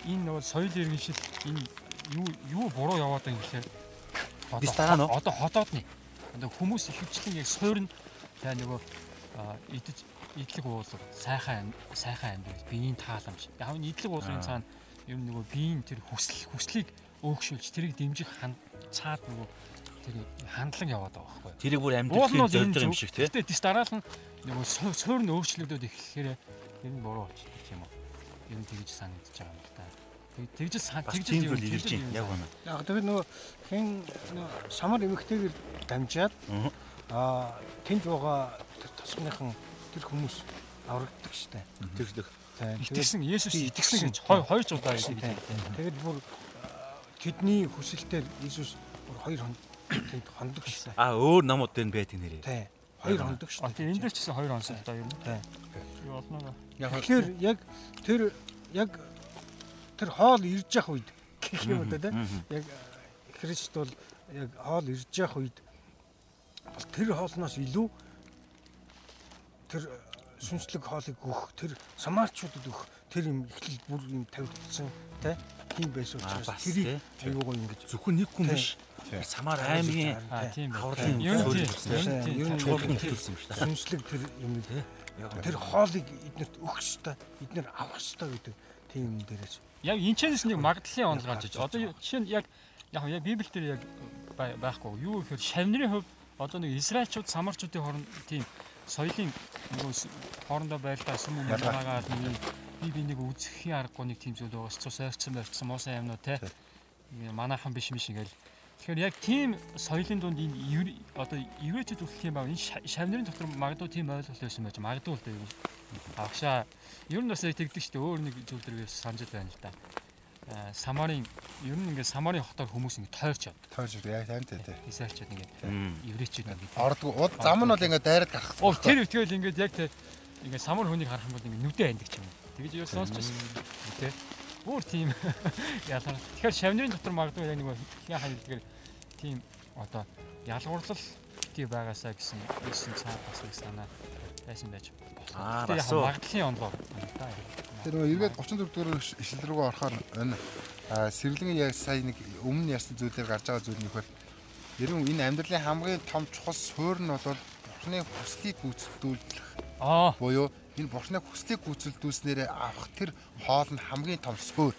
Speaker 3: энэ нөгөө соёл иргэншил энэ юу юу буруу яваад байгаа юм гэхээр
Speaker 2: Бис дараа нь
Speaker 3: одоо хотоодны одоо хүмүүс ихэвчлэн яг суурь нь тэгээ нөгөө идэж идэлэг уулга сайхан сайхан амьдрал биеийн тааламж яг нь идэлэг уулгын
Speaker 2: Аа.
Speaker 3: цаана ер нь нөгөө биеийн тэр хүсэл хүслийг өөгшүүлж тэрийг дэмжих цаад нөгөө тэр хандлан яваад байгаа байхгүй
Speaker 2: Тэрийг бүр амьдралын зорилго юм шиг тий.
Speaker 3: Гэтэ дис дараал нь нөгөө суу- суурь нь өөрчлөгдөд эхлэхээр ер нь буруу болчихсон гэх юм уу. Ер нь тэгж санагдаж байгаа юм Тэгж
Speaker 2: Бас
Speaker 3: тэгж
Speaker 2: тийм
Speaker 3: юм-
Speaker 2: зүйл ирж байна.
Speaker 3: юм.
Speaker 2: Яг үнэ.
Speaker 4: Яг тэгээд нөгөө хэн нөгөө самар эмэгтэйгээр дамжаад
Speaker 2: Аа.
Speaker 4: тэнд байгаа тэр тосгоныхан тэр хүмүүс аврагддаг штэ.
Speaker 2: Тэр тэр.
Speaker 4: Тэгээд
Speaker 3: Итгэсэн Есүс итгэсэн гэж хоёр удаа
Speaker 4: Итгэсэн,
Speaker 3: итгэв.
Speaker 4: тэгээд бүр тэдний хүсэлтээр Иесус бүр хоёр хон тэнд хондог штэ.
Speaker 2: Аа өөр намууд дээр байдаг нэрээ.
Speaker 4: Тий. Хоёр хондог штэ.
Speaker 3: Тийм энэ дээр ч гэсэн хоёр онсон удаа ер нь.
Speaker 4: Тий.
Speaker 3: Юу болно
Speaker 1: Яг
Speaker 4: Тэгэхээр яг тэр яг тэр хоол ирж явах үед. Гэх юм да тий. Яг э, Христ бол яг хоол ирж явах үед. Бол тэр хоолноос илүү тэр э, сүнслэг хоолыг өгөх тэр самарчуудад өгөх тэр юм эхлэл бүр юм тавигдсан тий тийм байсан
Speaker 2: Аа,
Speaker 4: учраас тэрийг аюугаа ингэж
Speaker 2: Зөвхөн нэг хүн биш. Самар аймгийн
Speaker 3: тийм
Speaker 2: хаврын
Speaker 3: тийм. тийм.
Speaker 4: Нь
Speaker 2: чухал юм шиг та.
Speaker 4: сүнслэг тэр юм
Speaker 2: Яг
Speaker 4: тэр хоолыг эднэрт өгөх ёстой эднэр авах ёстой гэдэг тийм юм дээрээс
Speaker 3: Яг энэ чэнэс нэг магадлалын онол гарч иж. Одоо жишээ нь яг яг яг Библиэл дээр яг бай- байхгүй. Юу гэхээр шавнырын хувьд одоо нэг Израильчууд самарчуудын хооронд тийм соёлын нөгөө хоорондоо байлдаа сүм юм байгаагаар нэг би би нэг үзэхийн аргагүй нэг тийм зүйл байгаа. Цус ойрцсон байрцсан муусан юмнууд те. Манайхан биш биш ингээл. Тэгэхээр яг тийм соёлын дунд энэ одоо еврейчүүд үлдэх юм баг. Энэ ша- шавнырын дотор магадгүй тийм ойлголт байсан байж магадгүй л дээ. Авшаа ер нь бас тэгдэг шүү дээ. Өөр нэг зүйл дэргээс санаж байна л да. Аа, Самарын ер нь ингээ Самарын хотоор хүмүүс ингээ тойрч явд.
Speaker 1: тойрч яг тань тий. тий.
Speaker 3: Израильчууд ингээ
Speaker 2: Мм.
Speaker 3: еврейчүүд ингээ.
Speaker 1: Ордгоо уд зам нь бол ингээд дайраад гарах.
Speaker 3: Оо тэр тэгэл ингээд яг тэр ингээ самар хүнийг харах юм бол ингээ нүдэ ханддаг юм. Тэгэж юу сонсчихсон. Тэ. Бүр тийм ялгар. Тэгэхээр шавнырын дотор магадгүй яг нэг хин хайлдгэр тийм одоо ялгуурлал тий байгаасаа гэсэн гэсэн цаа бас нэг санаа байсан байж болох.
Speaker 2: Аа, бас
Speaker 3: магадлалын онлоо.
Speaker 1: Тэр нөгөө эргээд 34 дугаар ишлэл рүүгээ орохоор энэ а, сэргэлэн яг сая нэг өмнө ярьсан зүйлээр гарч байгаа зүйл нь их бол ерөн энэ амьдралын хамгийн том чухал суурь нь бол бурхны хүслийг гүйцэтгүүлэх
Speaker 3: Аа,
Speaker 1: буюу энэ бурхны хүслийг гүйцэлдүүлснээр авах тэр хоол нь хамгийн том суурь.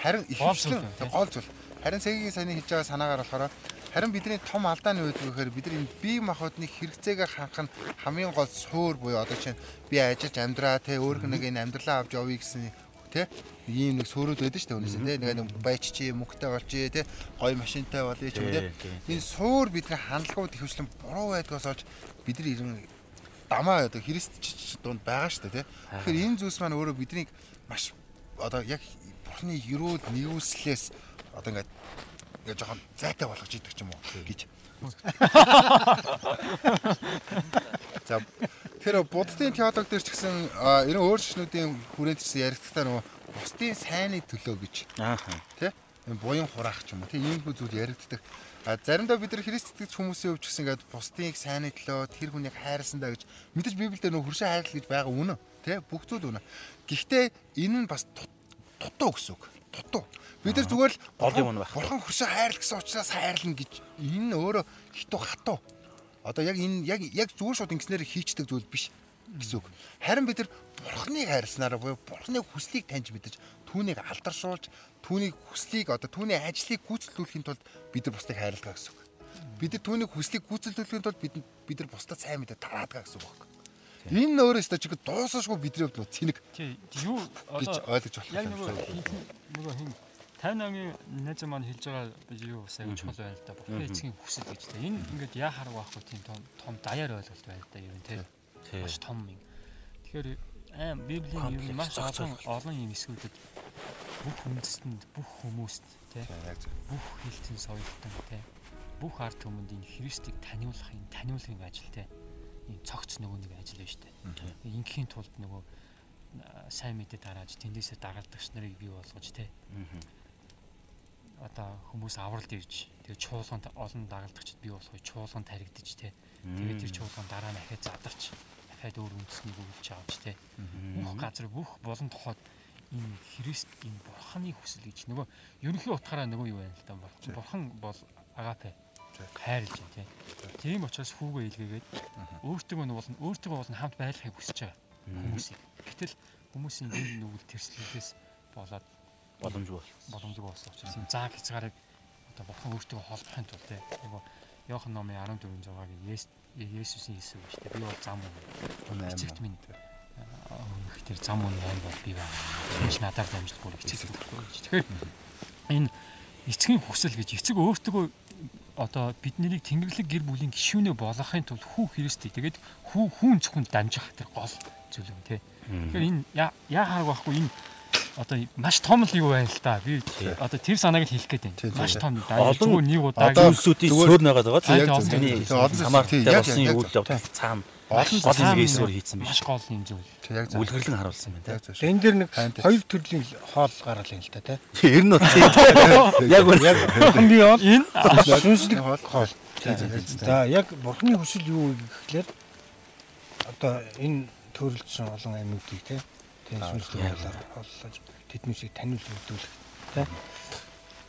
Speaker 1: Харин ихэвчлэн гол зүйл. Харин цагийн саяны хэлж байгаа санаагаар болохоор харин бидний том алдаа нь үүдгүй гэхээр бид энэ бие махбодны хэрэгцээгээ хангах нь хамгийн гол суурь буюу одоо чинь би ажиллаж амьдраа те өөрх нэг энэ амьдралаа авч явъя гэсэн те ийм нэг суурьуд байдаг шүү дээ үнэсээ те. Нэг нэг байч чи мөнгөтэй болчих те гоё машинтай болъё ч юм те. Энэ суур бидний хандлагууд ихэвчлэн буруу байдгаас олж бид нар ирэн дамаа одоо христч дунд байгаа шүү дээ тий. Тэгэхээр энэ зүйлс маань өөрөө биднийг маш одоо яг бурхны ерөөд нэгүслээс одоо ингээд ингээд жоохон зайтай болгож идэг ч юм уу гэж. За тэр буддын теолог дээр ч гэсэн энэ өөр шишнүүдийн хүрээнд ч гэсэн яригдтаа нөгөө бусдын сайнны төлөө гэж
Speaker 2: Ааха.
Speaker 1: тий энэ буян хураах ч юм уу тий ийм зүйл яригддаг. А заримдаа бид нар Христ итгэж хүмүүсийн хувьд ч гэсэн ингээд бусдыг сайн төлөө тэр хүнийг хайрласандаа гэж мэдээж Библиэлд нөх хөршин хайрлал гэж байгаа үнэн тий бүх зүйл үнэн. Гэхдээ энэ нь бас тут- дутуу гэсэн үг. Дутуу. Бид нар зүгээр л
Speaker 2: Гол юм байна.
Speaker 1: Бурхан хөршин хайрлал гэсэн учраас хайрлна гэж энэ өөрөө хитүү хатуу. Одоо яг энэ яг яг зүгээр шууд ингэснээр хийчдэг зүйл биш гэсэн үг. Харин бид нар бурхныг хайрласнараа буюу бурхны хүслийг таньж мэдэж түүнийг алдаршуулж түүний хүслийг одоо түүний ажлыг гүйцэтгүүлэхийн тулд бид нар бусдыг хайрладаг гэсэн үг. бид нар түүний хүслийг гүйцэлдүүлэхийн тулд бид бид нар бусдад сайн мэдээ тараадаг гэсэн үг байна. Энэ өөрөөсөө чиг дуусашгүй бидний хувьд цэник
Speaker 3: Тий юу одоо
Speaker 1: ойлгож болох юм шиг.
Speaker 3: нөгөө хин 58-ын найз маань хэлж байгаа юу бас аягүй чухал байна л да. Бурхны эцгийн хүсэл гэж та. Энэ ингээд яа харах байхгүй тийм том том даяар ойлголт байна да ер нь тий. Маш том юм. Тэгэхээр аим библийн ер нь маш олон олон юм эсвүүдэд бүх үндэстэнд бүх хүмүүст тий бүх хилтэн соёлтон тий бүх ард түмэнд энэ Христийг таниулах энэ таниулгын ажил тий цогц нөгөө нэг ажил шүү дээ. Ингийн тулд нөгөө сайн мэдээ тарааж тэндээсээ дагалдагч нарыг бий болгож тий одоо хүмүүс авралд ирж тэгээ чуулганд олон дагалдагчд бий болохыг чуулганд таригдж тий тэгээд тэр чуулган дараа нь ахиад задарч дахиад өөр үндэснийг өгүүлж авч тий бүх газар бүх болон тохоод энэ Христ энэ бурханы хүсэл гэж нөгөө ерөнхий утгаараа нөгөө юу байна л
Speaker 1: Тий.
Speaker 3: бурхан бол агапе. Хайрлж байна тий. Тийм учраас хүүгээ илгээгээд өөртөө нь болон өөртөө болон хамт байхыг хүсэж байгаа хүмүүсийг. Гэтэл хүмүүсийн энэ нүгэл тэрслэлээс болоод
Speaker 2: боломжгүй бол.
Speaker 3: боломжгүй болсон учраас энэ зааг хязгаарыг одоо бурхан өөртөө холбохын тулд тий. Нөгөө Иохан номын 14 6-гийн Есүс Есүсийн хэлсэн шүү дээ. Би бол зам уу эцэгт минь. Их тэр зам уу аим бол би байна. Тэгж надаар дамжлах бүр эцэг гэхгүй гэж. Тэгэхээр энэ эцгийн хүсэл гэж эцэг өөртөө одоо биднийг тэнгэрлэг гэр бүлийн гишүүнээ болгохын тулд хүү Христийг тэгээд хүү хүүн зөвхөн дамжих тэр гол зүйл юм тий. Тэгэхээр энэ яа хааг байхгүй энэ одоо маш том л юу байна л да. Би одоо тэр санааг л хэлэх гээд байна. Маш том.
Speaker 2: Олон
Speaker 3: Зүгээр нэг удаа
Speaker 2: Зүйлсүүдийн нагаад байгаа. Тийм.
Speaker 3: тий,
Speaker 2: Тэний
Speaker 1: олон зүйл-
Speaker 2: хамаартай
Speaker 1: яг-
Speaker 2: болсон
Speaker 1: яг-
Speaker 2: үйл явдал цаана
Speaker 1: Олон
Speaker 2: гол өөр хийсэн биш.
Speaker 3: маш гол юм зүйл.
Speaker 1: Тэг яг зөв.
Speaker 2: Үлгэрлэн харуулсан байна.
Speaker 1: Яг зөв.
Speaker 4: Энэ дэр нэг хоёр төрлийн хоол гаргал юм л та тий.
Speaker 2: Ер нь үгүй. Яг үгүй.
Speaker 4: Бурхан бий бол
Speaker 3: Энэ
Speaker 4: сүнслэг
Speaker 1: хоол.
Speaker 4: За яг бурхны хүсэл юу гэхлээр одоо энэ төрөлдсөн олон амьуудыг тий тий сүнслэг хоолоор хооллож тэднээсээ таниулж өгдүүлэх тий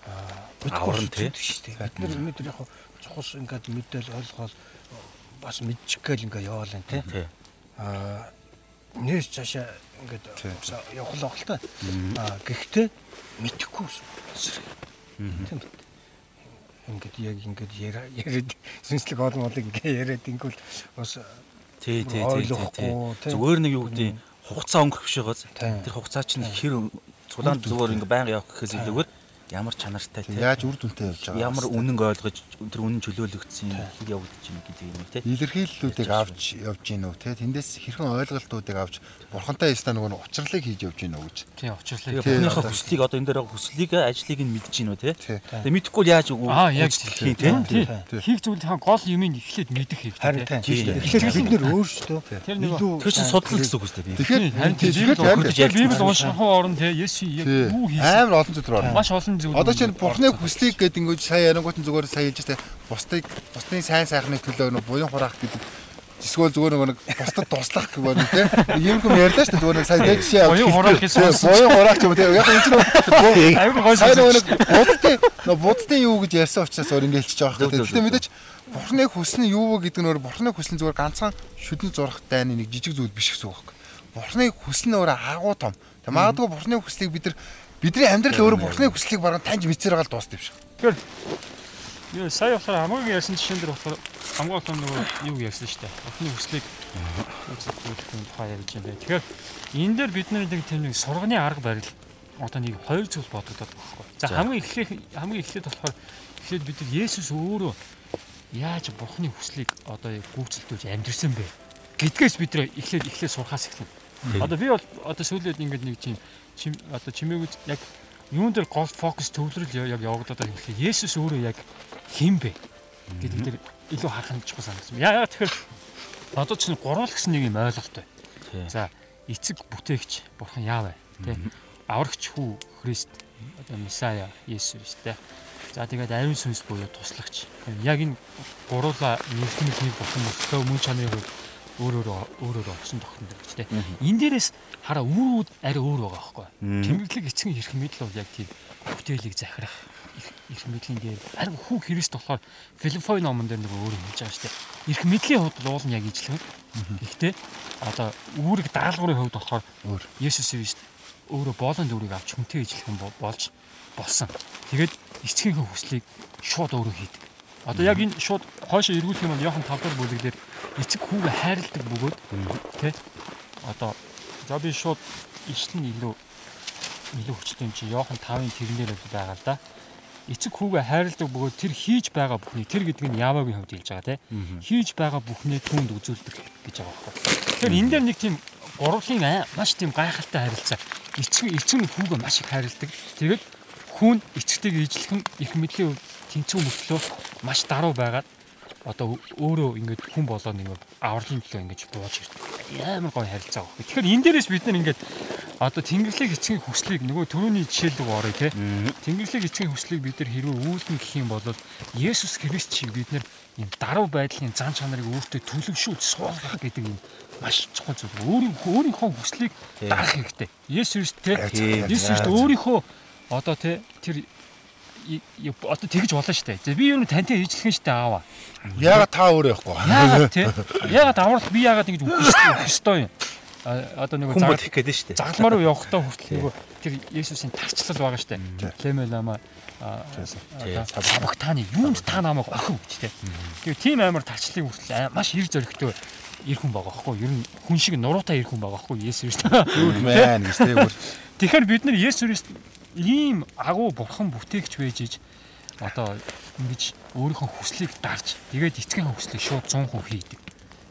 Speaker 4: аа
Speaker 2: Аврал, тий.
Speaker 4: Бид нар өнөөдөр яг цухас ингээд мэдээл ойлгоол бас мэдчих гээл ингээд яваал энэ тий аа нээс цаашаа ингээд явах л байгаа л та. Аа гэхдээ мэдхгүй эсрэг. Тийм үү? Ингээд яг ингээд яриа яриад сүнслэг олон болыг ингээд яриад ингүүл бас
Speaker 2: Тий, тий, тий. Зүгээр нэг юу гэдэг хугацаа өнгөрөх биш байгааз.
Speaker 4: Тий.
Speaker 2: Тэр хугацаа чинь хэр цулаан зүгээр ингээ байнга явах гэхээс илүүгээр ямар чанартай тий.
Speaker 1: Яаж үр дүнтэй явж байгаа.
Speaker 2: Ямар үнэн ойлгож тэр үнэн чөлөөлөгдсөн хэр явагдаж байна гэдэг юм тий.
Speaker 1: илэрхийллүүдийг авч явж гин үү те тэндээс хэрхэн ойлголтуудыг авч бурхантай ястаа нөгөө нь учрлыг хийж явж гин үү гэж
Speaker 3: тий
Speaker 2: бухныхаа
Speaker 1: одоо-
Speaker 2: хүслийг одоо энэ дээр байгаа хүслийг ажлыг нь мэдж гин үү. Тий. Тэгээ мэдхгүй л яаж үгүй
Speaker 3: Аа яг
Speaker 2: гүйцэтгэх
Speaker 3: тий.
Speaker 2: юм.
Speaker 3: Хийх зүйл хаан гол юмыг эхлээд мэдэх
Speaker 4: харин
Speaker 3: хэрэгтэй.
Speaker 4: тийм.
Speaker 2: Тий.
Speaker 4: Тэгэхээр бид нэр өөрсдөө
Speaker 3: Тэр нэг
Speaker 2: Тэр чинь судлал гэсэн үг үстэй
Speaker 1: тэгэхээр
Speaker 3: харин
Speaker 1: тий,
Speaker 3: тийм
Speaker 2: байгаа.
Speaker 3: унших орон тий Есүс юу хийсэн.
Speaker 1: амар олон зүйл байна
Speaker 3: Маш олон зүйл.
Speaker 1: одоо чинь бурхны хүслийг гэдэг ингээд сая ярингуут нь зүгээр сая хэлж штэ бусдыг бусдын сайн сайхны төлөө нөгөө буян хураах гэдэг эсвэл зүгээр нэг бусдад туслах гэх юм те юм юм ярьлаа штэ зүгээр нэг сая тэг жишээ авч
Speaker 3: Буян хураах гэсэн
Speaker 1: буян хураах юм те яг энэ чинь
Speaker 3: Аюу гой
Speaker 1: сая нөгөө
Speaker 3: сонсож.
Speaker 1: нэг буддын нөгөө буддын юу гэж ярьсан учраас өөр ингэ хэлчихэж байгаа хэрэг.
Speaker 2: зөв.
Speaker 1: мэдээч бурхны хүсэл нь юу вэ гэдэг нь өөр бурхны хүсэл нь зүгээр ганцхан шүдэн зурах дайны нэг жижиг зүйл биш гэсэн үг байхгүй. Бурхны хүсэл нь өөр агуу том. Тэг магадгүй бурхны хүслийг бид нар бидний амьдрал өөрөө бурхны хүслийг баран таньж мэдсээр байгаа л дуусна юм шиг.
Speaker 3: Тэгэхээр юу сая болохоор хамгийн ярьсан жишээн дээр болохоор хамгийн гол нь нөгөө юу ярьсан шүү дээ. Охны хүслийг үзүүлэхийн тухай ярьж юм байна. Тэгэхээр энэ дээр бид нар нэг тийм нэг сурганы арга барил одоо нэг хоёр зүйл бодогдоод байгаа байхгүй. За хамгийн эхлэх хамгийн эхлээд болохоор эхлээд бид нар Есүс өөрөө яаж Бурхны хүслийг одоо гүйцэлдүүлж амьдрсан бэ гэдгээс бид нар эхлээд эхлээд сурахаас эхэлнэ. Одоо би бол одоо сүүлээд ингээд нэг чим одоо чимээг яг юун дээр гол фокус төвлөрөл яг явагдаад байгаа юм хэрэг Есүс өөрөө яг хэн бэ гэдэг дээр илүү харах чухал санагдсан. Яа яа тэгэхээр одоо чинь гурвал гэсэн нэг юм ойлголт бай.
Speaker 2: Тий.
Speaker 3: За эцэг бүтээгч бурхан яав вэ? Тэ. Аврагч хүү Христ одоо Месая Есүс дээ. За тэгээд ариун сүнс буюу туслагч. Яг энэ гуруула нэгтгэх нэг бурхан мөртөө мөн чанарын хувьд өөрөөрөө өөрөөрөө оцсон тогтсон дэж тэ. Энэ дээрээс хараа үүрүүд арай өөр байгаа байхгүй. Тэмдэглэг эцгийн эрх мэдэл бол яг тийм бүтээлийг захирах эрх мэдлийн дээр харин хүү Христ болохоор Филиппой номон дээр нэг өөр хийж байгаа шүү дээ. Эрх мэдлийн хувьд уул нь яг ижлэг. Гэхдээ одоо үүрэг даалгаврын хувьд болохоор
Speaker 1: Өөр.
Speaker 3: Есүс Христ өөрөө боолон дүүрийг авч хүнтэй бол- болж болсон. Тэгээд эцгийнхээ хүслийг шууд өөрөө хийдэг. Одоо яг энэ шууд хойшоо эргүүлэх юм бол Йохан 5 дахь бүлэглэр эцэг хүүгээ хайрладаг бөгөөд тий одоо за би шууд ишлэн илүү илүү хүчтэй юм чи Йохан 5-ын тэрнээр байгаа л да. Эцэг хүүгээ хайрладаг бөгөөд тэр хийж байгаа бүхний тэр гэдэг нь Явагийн хувьд хэлж байгаа тий. Хийж байгаа бүхнээ түүнд үзүүлдэг гэж байгаа байхгүй. Тэгэхээр энэ дээр нэг тийм гурвын маш тийм гайхалтай харилцаа. Эцэг эцэг нь хүүгээ маш их хайрладаг. Тэгээд хүүн эцэгтэйг ижлэхэн их мэдлийн тэнцүү мөртлөө маш даруй байгаад одоо өөрөө ингээд хүн болоод нэг авралын төлөө ингэж бууж ирдэг. Амар гоё харилцаа баг. Тэгэхээр энэ дээрээс бид нар ингээд одоо Тэнгэрлэг эцгийн хүслийг нөгөө төрөний жишээлд орё те. Тэнгэрлэг эцгийн хүслийг бид нар хэрвээ үүлэн гэх юм бол Есүс Христ шиг бид нар юм даруй байдлын зан чанарыг өөртөө төлөвшүүлж суулгах гэдэг юм маш чухал зүйл. Өөрийнхөө өөрийнхөө хүслийг дарах хэрэгтэй. Есүс те. Есүс өөрийнхөө одоо те тэр одоо тэгж болно шүү дээ. Би юу тантай ижлэхэн шүү дээ аава.
Speaker 1: Яагаад та өөрөө явахгүй.
Speaker 3: Яагаад те? Яагаад аврал би яагаад ингэж үхэх ёстой юм. Одоо нэг
Speaker 2: загал хийх гэдэг шүү дээ.
Speaker 3: Загламаар явахдаа хүртэл нөгөө тэр Есүсийн тарчлал байгаа шүү дээ. Лемэ лама сабагтааны юунд та намайг охин гэж те. Тэгээ тийм амар тарчлалыг хүртэл маш ир зөрөгтэй ир хүн байгаа юу? Ер нь хүн шиг нуруутай ир хүн байгаа юу? Есүс.
Speaker 1: Юу мэн гэж те.
Speaker 3: Тэгэхээр бид нар Есүс ийм агуу бурхан бүтээгч байж иж одоо ингэж өөрийнхөө хүслийг дарж тэгээд эцгийн хүслийг шууд 100% хийдэг.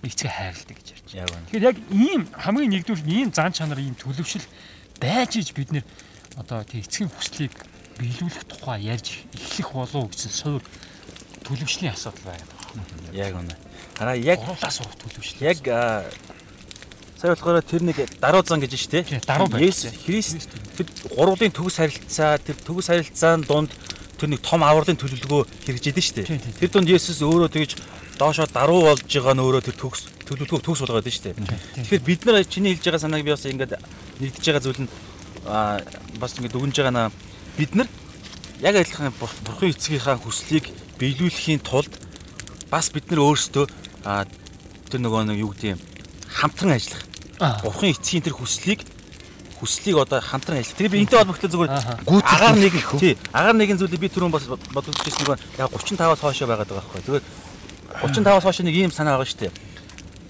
Speaker 3: Эцгээ хайрладаг гэж ярьж. Тэгэхээр яг ийм хамгийн нэгдүгээр ийм зан чанар ийм төлөвшил байж иж бид нэр одоо тэг эцгийн хүслийг биелүүлэх тухай ярьж эхлэх болов гэсэн суур төлөвшлийн асуудал байна.
Speaker 2: Яг үнэ. Хараа яг
Speaker 3: гурлаас урах төлөвшил.
Speaker 2: Яг сая болохоор тэр нэг даруй зан гэж штэ.
Speaker 3: Даруй байна.
Speaker 2: Христ тэр гурвын төгс харилцаа тэр төгс харилцааны дунд тэр нэг том авралын төлөвлөгөө хэрэгжээд штэ. Тэр дунд Есүс өөрөө тэгж доошоо даруй болж байгаа нь өөрөө тэр төгс төлөвлөгөөг төгс болгоод байна штэ. Тэгэхээр бид нар чиний хэлж байгаа санааг би бас ингээд нэгдэж байгаа зүйл нь бас ингээд дүгнж байгаа наа бид нар яг адилхан бурхан эцгийнхаа хүслийг биелүүлэхийн тулд бас бид нар өөрсдөө тэр нөгөө нэг юу гэдэг юм хамтран ажиллах Бурхан эцгийн тэр хүслийг хүслийг одоо хамтран ажиллах. Тэгээ би энтэй холбогдол зүгээр агаар нэг тий агаар нэгэн зүйлийг би түрүүн бас бодож ирсэн нэг яг 35-аас хоошоо байгаад байгаа байхгүй. Тэгээд 35-аас хоошоо нэг ийм санаа байгаа шүү дээ.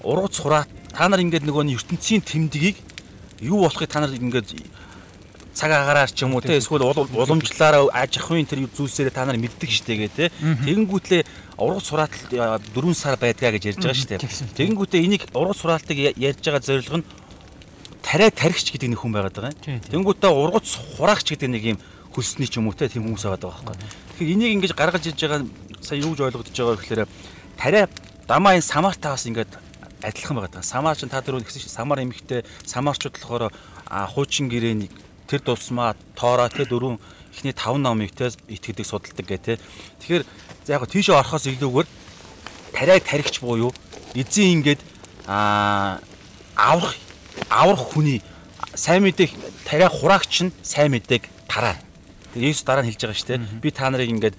Speaker 2: Ургац хураат та нар ингээд нөгөө ертөнцийн тэмдгийг юу болохыг та нар ингээд цаг агаараар ч юм уу те эсвэл уламжлалаараа аж ахуйн тэр зүйлсээр та нар мэддэг штэ гэ те. Тэгэнгүүтлээ ургац сураатал 4 сар байдгаа гэж ярьж байгаа штэ. Тэгэнгүүтээ энийг ургац сураалтыг ярьж байгаа зорилго нь тариа тарихч гэдэг нэг хүн байгаад байгаа. Юм тэгэнгүүтээ ургац хураагч гэдэг нэг юм хөлсний ч юм уу те тийм хүмүүс байгаад байгаа байхгүй. Тэгэхээр энийг ингэж гаргаж иж байгаа сая юу гэж ойлгогдож байгаа гэхээр тариа дамаа энэ самартаас ингээд адилхан байгаа. Самар ч та дөрөв гэсэн чинь самар эмхтэй самарчууд болохоор хуучин гэрээний тэр дусмаа тоороо тэр дөрөв эхний 5 номыг те итгэдэг судалдаг гэ те. Тэгэхээр яг тийшээ орохоос илүүгээр тариаг тарихч буюу эзэн ингээд аа аврах аврах хүний сайн мэдээг тариаг хураагч нь сайн мэдээг тараа. Тэгээ Есүс дараа нь хэлж байгаа шүү дээ. Би та нарыг ингээд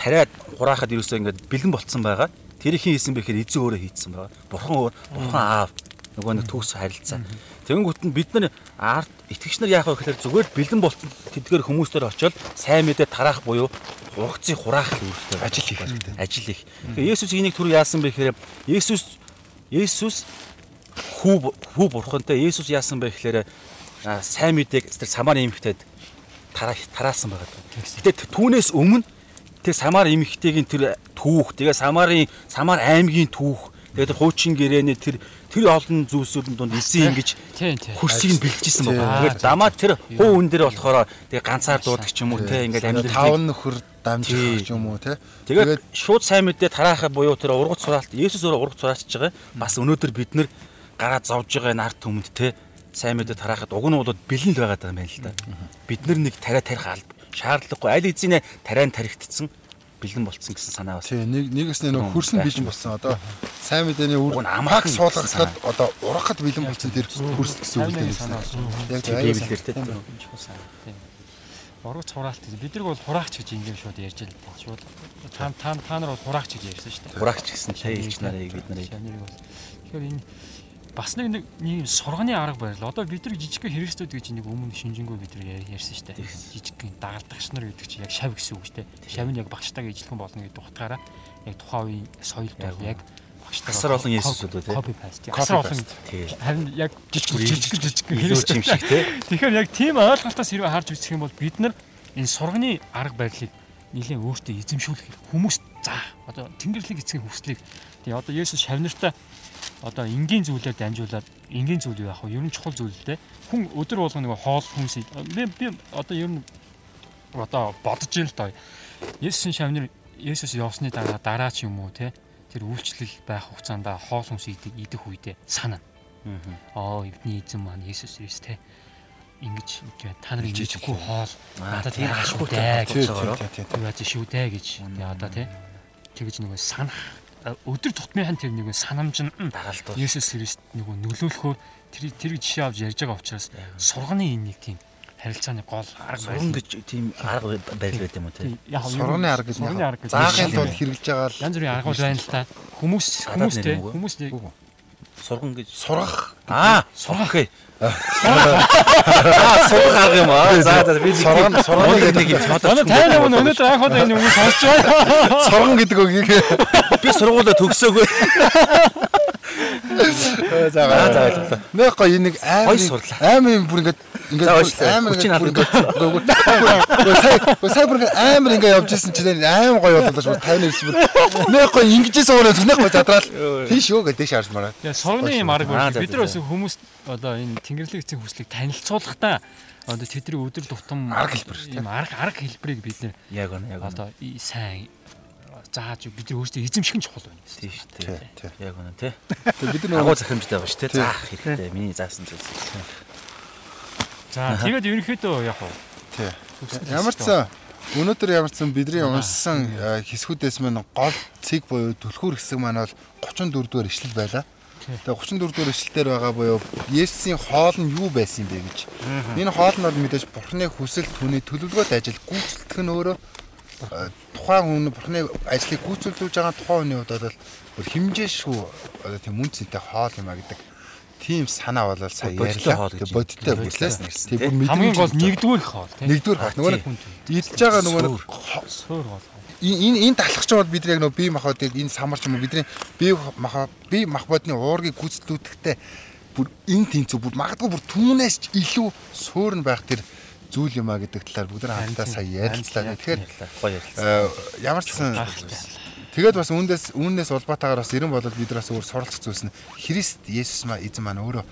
Speaker 2: тариад хураахад ерөөсөө ингээд бэлэн болцсон байгаа. Тэр их хийсэн бэхээр эзэн өөрөө хийцсэн байгаа. Бурхан бурхан аав нөгөө нэг төгс харилцаа. Тэгэнгүүт нь бид нар арт итгэгч нар яах вэ гэхээр зүгээр бэлэн болцсон тэдгээр хүмүүстээр очиод сайн мэдээ тараах буюу ургацыг хураах үүрэгтэй
Speaker 1: ажил хийх хэрэгтэй.
Speaker 2: Ажил хийх. Тэгээ Есүс энийг түр яасан бэ гэхээр Есүс Есүс хүү хүү бурхантай Есүс яасан бэ гэхээр сайн мэдээг тэр самар эмхтэд тараа тараасан байгаа. Гэтэ түүнээс өмнө тэр самар эмхтэйгийн тэр түүх тэгээ самарын самар аймгийн түүх тэгээд хуучин гэрээний тэр тэр олон зүйлсүүдэн донд эзэн ингэж хөрсийг нь бэлгэжсэн байна. Тэгээд дамаа тэр хуу хүн дээр болохоор тэгээ ганцаар дуудаг ч юм уу те ингээд
Speaker 1: амьдрал таван нөхөр дамжих ч юм уу те.
Speaker 2: Тэгээд шууд сайн мэдээ тараахаа буюу тэр ургац сураалт Есүс өөрөө ургац сураачж байгаа. Бас өнөөдөр бид нэр гараа зовж байгаа нарт хүмд те сайн мэдээ тараахад уг нь бол бэлэн л байгаа юм байна л да. Бид нар нэг тариа тарих шаардлагагүй аль эзэнэ тариан таригдсан бэлэн болцсон гэсэн санаа бас.
Speaker 1: Тий, нэг нэгээс нэг хөрсөн бэлэн болсон. Одоо сайн мэдээний үр амхаг суулгахад одоо урахад бэлэн болцсон тэр хөрс гэсэн үг дээ. Яг
Speaker 2: аюултай тий.
Speaker 3: Ургац хураалт бид нар бол хураагч гэж ингээм шууд ярьж л байна. Шууд та та та нар бол хураагч гэж ярьсан шүү дээ.
Speaker 2: Хураагч гэсэн тий хэлж нарыг бид нарыг.
Speaker 3: Тэгэхээр энэ бас нэг нэг юм сурганы арга барил. Одоо бид нар жижиг Христэд гэж нэг өмнө шинжэнгөө бид нар ярьсан шүү дээ. Жижиг дагалдагч нар гэдэг чинь яг шав гэсэн үг шүү дээ. Шав нь яг багштайгаа ижилхэн болно гэдэг утгаараа яг тухайн үеийн соёлд яг багштайгаа
Speaker 2: Асар олон Есүсүүд үү те.
Speaker 3: copy paste. Асар олон харин яг жижиг жижиг жижиг
Speaker 2: Илүү юм шиг те.
Speaker 3: Тэгэхээр яг тийм ойлголтоос хэрвээ харж үзэх юм бол бид нар энэ сурганы арга барилыг нэлээд өөртөө эзэмшүүлэх хүмүүс заах. Одоо Тэнгэрлэг эцгийн хүслийг тий одоо Есүс шавнартаа одоо энгийн зүйлээр дамжуулаад энгийн зүйл яах вэ? Ер нь чухал зүйл л дээ. Хүн өдөр болгоо нэг хоол хүнсийг би би одоо ер нь одоо бодож ийн л доо. Есүсийн шавнар Есүс явсны дараа дараа ч юм уу те? Тэр үйлчлэл байх хугацаанд хоол хүнс идэх идэх үедээ санаа. Аа эвдний эзэн маань Есүс Христ те? Ингэж та нар ингэжгүй хоол. Надад шүү
Speaker 2: ашиггүй
Speaker 3: дээ гэж
Speaker 1: тий.
Speaker 3: юу яаж шүү дээ гэж одоо те? Тэгэж нөгөө санах өдөр тутмынхан тэр нөгөө санамж нь м,
Speaker 2: Дагалдуул.
Speaker 3: Есүс Христ нөгөө нөлөөлөхөөр тэр тэр жишээ авч ярьж байгаа учраас сурганы энэ нэг тийм харилцааны гол арга
Speaker 2: Сурган гэж тийм арга барил байт юм уу
Speaker 3: яг
Speaker 1: Сурганы арга гэж
Speaker 3: сурганы арга
Speaker 1: заахын тулд хэрэглэж байгаа л
Speaker 3: янз бүрийн аргууд байна л та. Хүмүүс
Speaker 2: Гадаад
Speaker 3: хүмүүс нэг
Speaker 2: Сурган гэж.
Speaker 1: сурах.
Speaker 2: Аа, сургах гээ. Аа, сургах арга юм аа. За за би
Speaker 1: сурганы
Speaker 2: нэг
Speaker 1: гэдэг-
Speaker 2: нэг юм чамд.
Speaker 3: манай тайна өмнө өнөөдөр анх удаа энэ үгийг сонсч байна.
Speaker 1: сурган гэдэг үгийг
Speaker 2: Би сургуулаа төгсөөгүй.
Speaker 1: За
Speaker 2: за,
Speaker 1: нэг гоё нэг
Speaker 2: сурлаа.
Speaker 1: амар юм бүр ингээд ингээд ингээд бүр
Speaker 2: хард
Speaker 1: ингээд сая бүр амар ингээд явж исэн чинь амар гоё боллоо шүү тайна ирсэн бүр. Нэг гоё ингэж суураа нэг гоё задраал. Тийш юу гэдэг дээш харж мараа
Speaker 3: Тэгээ сурганы юм арга
Speaker 2: за,
Speaker 3: Бид нар бас хүмүүс одоо энэ Тэнгэрлэг эцэг хүслийг танилцуулахдаа одоо тэдний өдөр тутам
Speaker 1: Арга хэлбэр шүү,
Speaker 3: ийм арга арга хэлбэрийг бид нэр
Speaker 2: Яг гоо яг
Speaker 3: одоо сайн зааж бид нар өөрсдөө эзэмших нь чухал байна.
Speaker 2: Тийм шүү
Speaker 1: Тий,
Speaker 2: дээ.
Speaker 1: тий.
Speaker 2: Яг гоо те.
Speaker 1: Тэгээ бид нар
Speaker 2: Агуу захимжтай байгаа шүү.
Speaker 1: Тий.
Speaker 2: Заах хэрэгтэй. Миний заасан зүйлс.
Speaker 3: За тэгээд ерөнхийдөө яг уу
Speaker 1: тий ямар ч өнөөдөр ямар ч бидний уншсан э, хэсгүүдээс мань гол цэг буюу түлхүүр хэсэг маань бол 34 дугаар ишлэл байлаа Тэгээ 34 дугаар ишлэлээр байгаа буюу Есүсийн хоол нь юу байсан юм бэ гэж. Энэ хоол нь бол мэдээж Бурхны хүсэл түүний төлөвлөгөөд ажил гүйцэтгэх нь өөрөө тухайн хүн Бурхны ажлыг гүйцэлдүүлж байгаа тухайн хүний хувьд бол бүр хэмжээшгүй одоо тийм үн цэнтэй хоол юм а гэдэг тийм санаа болол сая ярьлаа. Тэгээ бодиттой бүлээс
Speaker 2: нэрсэн,
Speaker 1: тийм
Speaker 2: тий.
Speaker 1: бүр
Speaker 3: хамгийн гол нэгдүгээр хоол тийм.
Speaker 1: нэгдүгээр хоол. Нөгөө нэг идж байгаа нөгөө
Speaker 3: суур. хоол.
Speaker 1: энэ энэ талхч бол бид яг нөгөө бие махбодыг энэ самарч юм бидний бие мах бие махбодны уургийг гүйцэтгэхдээ бүр энэ тэнцүү бүр магадгүй бүр түүнээс ч илүү суурн байх тэр зүйл юм а гэдэг талаар бүгд хамтдаа сая ярилцлаа. Тэгэхээр э, ямар ч сан тэгээд бас үүнээс үүнээс улбаатаагаар бас ерэн болол бид нар бас өөр суралцах зүйлс нь Христ Есүс маа эзэн маань өөрөө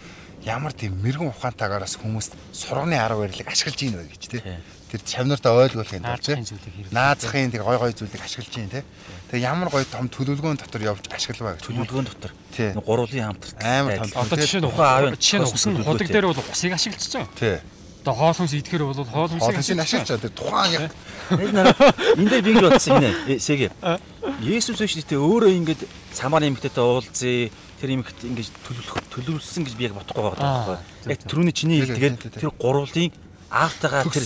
Speaker 1: ямар тийм мэрэгэн ухаантайгаар бас хүмүүст сурганы арга барилыг ашиглаж ийн вэ гэж тий. Тэр чавнартаа тий.
Speaker 3: Наазахын зүйлийг хэрэг.
Speaker 1: наазахын тэг гой гой зүйлийг ашиглаж ийн тий. Тэг ямар гой том төлөвлөгөөн дотор явж ашиглаваа гэж.
Speaker 2: Төлөвлөгөөний дотор.
Speaker 1: Тий.
Speaker 2: Нэг гурвын хамтарт.
Speaker 1: Амар том.
Speaker 3: Одоо жишээ нь
Speaker 2: тухайн аавын
Speaker 3: жишээ нь усан худаг дээр бол усыг ашиглаж байгаа.
Speaker 1: Тий.
Speaker 3: Одоо хоол хүнс идэхээр бол хоол хүнсийг
Speaker 1: Хоолносыг ашиглаж байгаа. Тэр тухайн яг
Speaker 2: Энэ нар энэ дээр би ингэж бодсон гинэ. Сэгэ. Есүс биш тэ өөрөө ингэж самар эмэгтэйтэй уулзъя. Тэр эмэгт ингэж төлөвлөх төлөвлөсөн гэж би яг бодохгүй байгаа
Speaker 3: Аа,
Speaker 2: байхгүй. Яг түрүүний чиний
Speaker 1: тий, тий.
Speaker 2: тэр гурвын аавтайгаа тэр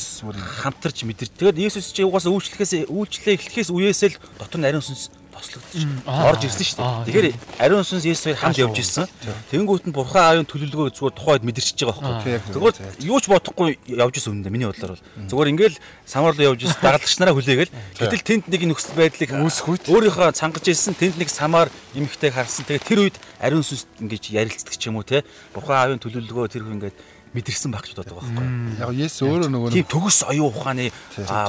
Speaker 2: хамтарч мэдэр. Тэгээд Есүс чи угаасаа үйлчлэхээс үйлчлээ эхлэхээс үеэсээ л дотор нь ариун сүнс тослогдсон шүү. Орж ирсэн шүү. Тэгэхээр ариун сүнс Есүс хоёр хамт явж ирсэн. Тэнгүүт нь бурхан аавын төлөвлөгөө зүгээр тухайд мэдэрч байгаа
Speaker 3: Аа.
Speaker 2: байхгүй. Тэгвэл юу ч бодохгүй явж исэн үнэндээ миний бодлоор бол зүгээр ингээл самарлуу явж исэн дагалдагч нараа хүлээгээл гэтэл тэнд нэг нөхцөл байдлыг
Speaker 1: Үүсэх үед.
Speaker 2: өөрийнхөө цангаж ирсэн тэнд нэг самар эмхтэйг харсан. Тэгээ тэр үед ариун сүнс ингэж ярилцдаг ч юм уу те бурхан аавын төлөвлөгөө тэр хүн ингээд мэдэрсэн баг ч боддог байхгүй.
Speaker 1: яг Есүс өөрөө нөгөө
Speaker 2: Тийм төгс оюун ухааны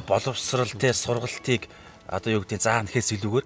Speaker 2: боловсрал те сургалтыг одоо юу гэдэг заах нэхээс илүүгээр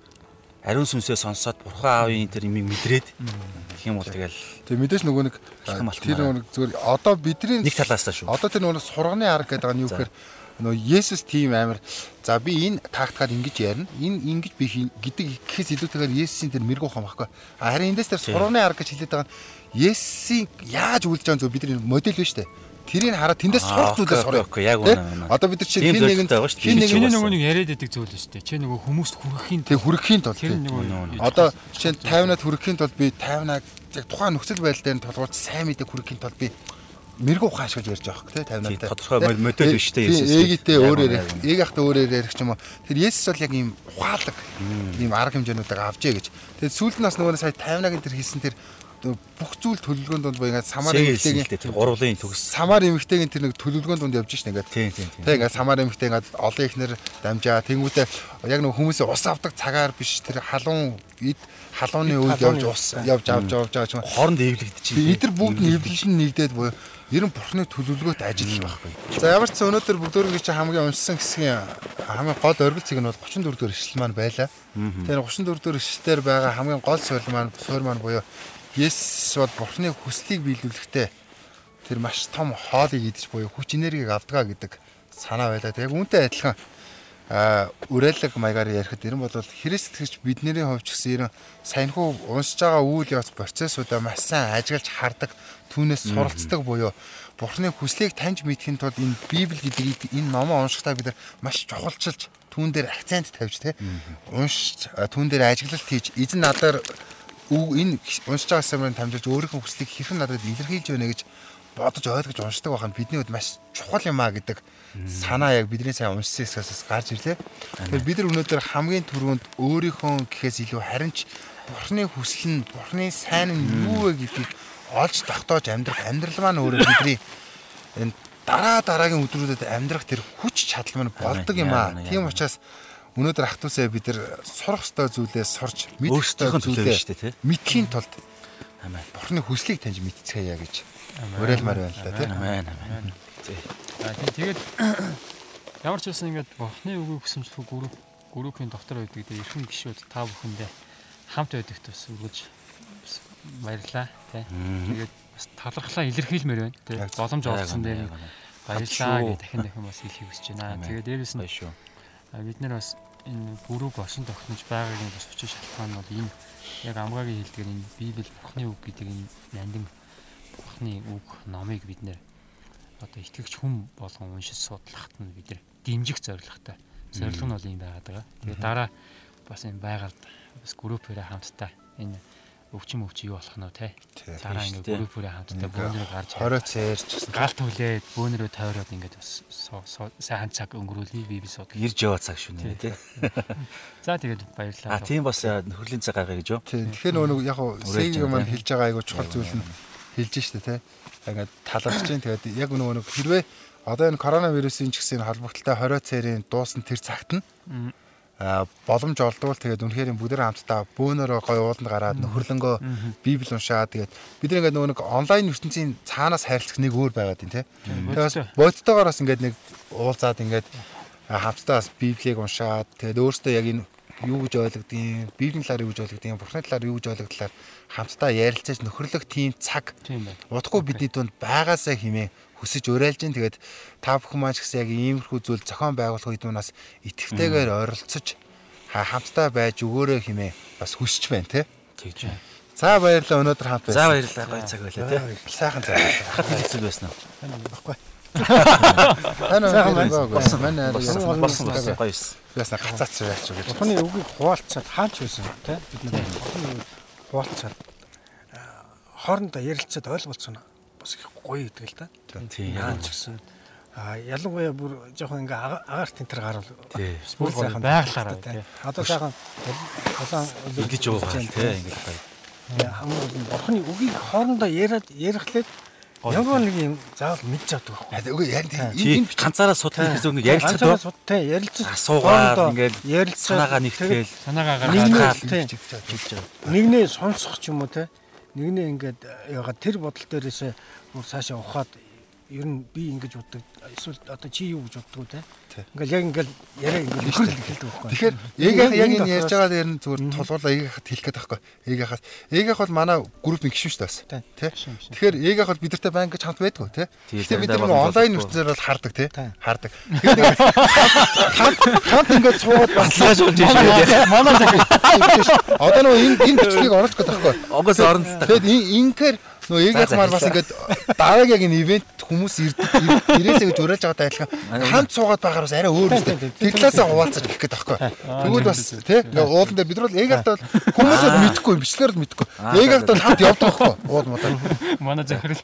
Speaker 2: ариун сүнсээ сонсоод бурхан аавын тэр юм мэдрээд гэх юм бол тэгэл
Speaker 1: Тэг мэдээж нөгөө нэг тэр нөгөө нэг зүгээр одоо бидний
Speaker 2: Нэг талаасаа шүү.
Speaker 1: Одоо тэр нөгөө сурганы арга гэдэг нь юу гэхээр нөгөө Есүс тийм амар за би энэ тактикаар ингэж ярина. Энэ ингэж би гэдэг гэхээс илүүтэйгээр Есүсийн тэр мэрэгүү хам байхгүй. Харин эндээс тэр сурганы арга гэж хэлээд байгаа нь Есүсийн яаж үйлдэж байгаа зөв бидний модель биш үү? Тэрийг хараад тэндээс сурах зүйлээ сурах.
Speaker 2: окей, яг үнэ.
Speaker 1: Одоо бид чинь хин
Speaker 2: дээ.
Speaker 1: хин
Speaker 2: Нэг
Speaker 3: Чиний нөгөө нэг яриад байдаг зүйл шүү дээ. Чи нөгөө хүмүүст хүрэхийн
Speaker 1: тэг хүрэхийн тулд
Speaker 3: тэр нөгөө
Speaker 1: Одоо жишээ нь 50-аад хүрэхийн тулд би 50-аад яг тухайн нөхцөл байдал дээр нь толгуур сайн мэдээ хүрэхийн тулд би мэрэгүү ухаан ашиглаж ярьж байгаа хөөх тий 50-аад.
Speaker 2: Тийм, тодорхой мод- модель биш тий, Есүс. Үнэ,
Speaker 1: ярих,
Speaker 2: яг үнэ.
Speaker 1: ээг ахтай өөрөөр ярих ч юм уу. Тэр Есүс бол яг ийм ухаалаг ийм арга хэмжээнүүдийг авчээ гэж. Тэгээд сүүлд нь бас нөгөө сая 50-аад тэр хийсэн тэр бүх зүйл төлөвлөгөөнд донд буюу ингээд самар
Speaker 2: эмэгтэйгийн гурвын төгс.
Speaker 1: самар эмэгтэйгийн тэр нэг төлөвлөгөөнд донд явж шин ингээд
Speaker 2: Тийм тийм тийм.
Speaker 1: Ингээд самар эмэгтэй ингээд олон ихнэр дамжаа тэнгуүтэ яг нэг хүмүүсийн ус авдаг цагаар биш тэр халуун ид халууны үед явж ус явж авч явж байгаа ч юм.
Speaker 2: Хооронд эвлэгдэж
Speaker 1: Эдэр бүгд нь эвлэлэн нэгдээд буюу ер нь бурхны төлөвлөгөөт ажил байхгүй. За ямар ч өнөөдөр бүгдөргийн чи хамгийн уншсан хэсгийн хамгийн гол оргил цэг нь бол 34 дэх эшлэл маань байлаа. Тэр 34 дэх эшлэлээр байгаа хамгийн гол суурь маань суурь маань буюу Есүс бол бурхны хүслийг биелүүлэхдээ тэр маш том хоолыг идэж буюу хүч энергийг авдгаа гэдэг санаа байлаа. Яг үүнтэй адилхан а үрэлэг маягаар ярихад ер нь бол Христ гэж бидний хувьд ч гэсэн ер нь саянхуу уншиж байгаа үйл явц процессуудаа маш сайн ажиглаж хардаг түүнээс суралцдаг буюу Бурхны хүслийг таньж мэдхийн тулд энэ Библи гэдэг энэ номоо уншихдаа бид нар маш чухалчилж түүн дээр акцент тавьж тэ уншиж түүн дээр ажиглалт хийж эзэн надаар энэ уншиж байгаа самрын тамжилж өөрийнхөө хүслийг хэрхэн надад илэрхийлж байна гэж бодож ойлгож уншдаг байх нь бидний хувьд маш чухал юм а гэдэг санаа яг бидний сайн уншсан хэсгээс гарч ирлээ. Тэгэхээр бид нар өнөөдөр хамгийн түрүүнд өөрийнхөө гэхээс илүү харин ч Бурхны хүсэл нь Бурхны сайн нь юу вэ гэдгийг олж тогтоож амьдрах амьдрал маань өөрөө бидний энэ дараа дараагийн өдрүүдэд амьдрах тэр хүч чадал маань болдог юм аа. Тийм учраас өнөөдөр ахтусаа бид нар сурах ёстой зүйлээ сурч мэдэх ёстой зүйлээ
Speaker 2: шүү дээ тий.
Speaker 1: мэдхийн тулд
Speaker 2: Амен.
Speaker 1: Бурхны хүслийг таньж мэдцгээе гэж уриалмаар байна л да тийм.
Speaker 2: Амен амен.
Speaker 3: Тийм тэгээд ямар ч байсан ингээд бурхны үгийг хүсэмжлэх групп группийн дотор байдаг тэгээд эрхэм гişүүд та бүхэндээ хамт байдагт бас бас баярлаа тий. Тэгээд бас талархлаа илэрхийлмээр байна тий.
Speaker 1: Яг
Speaker 3: Боломж олгосон дээр баярлаа гэх дахин дахин бас хэлхийг хүсэж байна. Тэгээд дээрэс нь бид нэр бас энэ бүрүүг осон тогтнож байгаагийн бас учир шалтгаан нь бол энэ яг амгаагийн хэлдгээр энэ Библи Бурхны үг гэдэг энэ нандин Бурхны үг номыг бид нэр одоо итгэгч хүн болгон уншиж судлахад нь бид нэр дэмжих зорилготой. Зорилго нь бол юм байгаад байгаа. Тэгээд дараа бас энэ байгальд бас группээрээ хамтдаа энэ өвчин өвчин юу болох нь вэ те.
Speaker 1: Тий.
Speaker 3: Дараа ингээд
Speaker 2: дээ.
Speaker 3: группээрээ хамтдаа бөөнөрөө гарч
Speaker 1: 20 цаарч гэсэн.
Speaker 3: галт хүлээд бөөнөрөө тойроод ингээд бас сайн цаг өнгөрүүлээ Библи судлаа.
Speaker 2: Ирж яваа цаг шүү нэ тий.
Speaker 3: За тэгээд баярлалаа.
Speaker 2: А тийм бас а, нөхөрлийн цаг гаргая гэж юу?
Speaker 1: Тий. Тэгэхээр нөгөө яг хуу сэг
Speaker 2: тийм.
Speaker 1: хэлж байгаа айгу чухал зүйл нь хэлж штэ тий. Ингээд талархж чинь тэгээд яг нөгөө нэг хэрвээ одоо энэ коронавирусын ч гэсэн холбогдлолтой 20 цаарийн дуусан тэр цагт нь боломж олдвол тэгээд үнэхээр бүгд хамтдаа бөөнөрөө гой ууланд гараад нөхөрлөнгөө библи уншаад тэгээд бид нэг нөгөө нэг онлайн ертөнцийн цаанаас харилцах нэг өөр байгаад тийм тий. Тэгээд бас бодтойгоор бас ингээд нэг уулзаад ингээд хамтдаа бас библийг уншаад тэгээд өөртөө яг энэ юу гэж ойлгодгийг, библийн талаар юу гэж ойлгодгийг, бурхны талаар юу гэж ойлгодлаар хамтдаа ярилцаж нөхөрлөх тийм цаг. Удахгүй бидний дунд байгаасаа химээ хүсэж уриалж ин тэгээд та бүхэн маань ч гэсэн яг иймэрхүү зүйл зохион байгуулах үед манаас итгэвтэйгээр ойролцож ха- хамтдаа байж өгөөрэй химээ бас хүсэж байна те.
Speaker 2: Тэгж байна.
Speaker 1: За баярлалаа өнөөдөр хамт байсан.
Speaker 2: За баярлалаа гоё цаг байлаа тий.
Speaker 1: Сайхан цаг.
Speaker 2: Хэцүү байсан уу?
Speaker 1: Тань
Speaker 4: Сайхан
Speaker 1: байна.
Speaker 2: Болсон.
Speaker 1: Манай
Speaker 2: Болсон болсон гоё байсан.
Speaker 1: Ясна гацаач яач гэж.
Speaker 4: Бурхны үгийг хуваалцаад хаач байсан тий бид нар хуваалцаад аа, хоорондоо ярилцаад ойлголцсон бас их гоё гэдэг л да.
Speaker 2: Тийм
Speaker 4: Яа
Speaker 2: яг
Speaker 4: ч гэсэн а ялангуяа бүр жоохон ингээ ага- агаар тентэр гарвал бүр сайхан
Speaker 3: байглаараа,
Speaker 4: тий. Одоо сайхан улаан
Speaker 2: Ингэж байгаа тий ингэж гоё.
Speaker 4: хамгийн бурхны үгийг хоорондоо яриад ярихлаад ямар нэг юм заавал мэдж чаддаг байхгүй.
Speaker 1: Аа үгүй яг тийм энэ
Speaker 2: ганцаараа судлах гэсэн үг ярилцаад
Speaker 4: Ганцаараа
Speaker 2: ба.
Speaker 4: сууд тий ярилцаж
Speaker 2: Асуугаад ингээд
Speaker 4: ярилцаад
Speaker 2: санаагаа нэгтгэл.
Speaker 3: Санаагаа
Speaker 4: Нэг нь-
Speaker 3: гаргаад
Speaker 4: тий. нэгнээ сонсох ч юм уу те нэгнээ ингээд яга тэр бодол дээрээс бүр цаашаа ухаад ер нь би ингэж боддог эсвэл одоо чи юу гэж боддог те ингээл яг ингээл яриа ингээл нөхрөл эхэлдэг байхгүй
Speaker 1: Тэгэхээр яг яг яг энэ ярьж байгаа дээр нь зүгээр тулгуурлаа ээг хат хэлэх гээд байхгүй. Ээг хат ээг хат манай группийн гишүүн шүү дээ
Speaker 3: гишүүн.
Speaker 1: Тэгэхээр ээг хат бидэртэй банк гэж хамт байдгүй тий.
Speaker 2: Тий,
Speaker 1: Гэхдээ бид
Speaker 2: боломж
Speaker 1: онлайн ертөнцөөр бол хардаг тий.
Speaker 4: Тий.
Speaker 1: Хардаг. Нэг хамт ингээд бас
Speaker 2: Батлааж болж дээ.
Speaker 1: манай. Одоо нөгөө энэ энэ бичлэгийг оруулах гэдэг байхгүй.
Speaker 2: Огоос орон л та.
Speaker 1: Тэгэд инхээр нөө ээгийн маань бас ингээд дараагийн яг энэ ивент хүмүүс ирээсэй гэж уриалж байгаатай адилхан хамт суугаад байгаар бас арай өөр үстэй. Тэр талаасаа хуваалцаж гэх гээд байхгүй. Тэгвэл бас тий ингээ ууландаа бид нар бол хүмүүс бол мэдэхгүй бичлэр л мэдэхгүй. Ээгийн бол хамт явдаг байхгүй. Уул модаа.
Speaker 3: Манай захирал.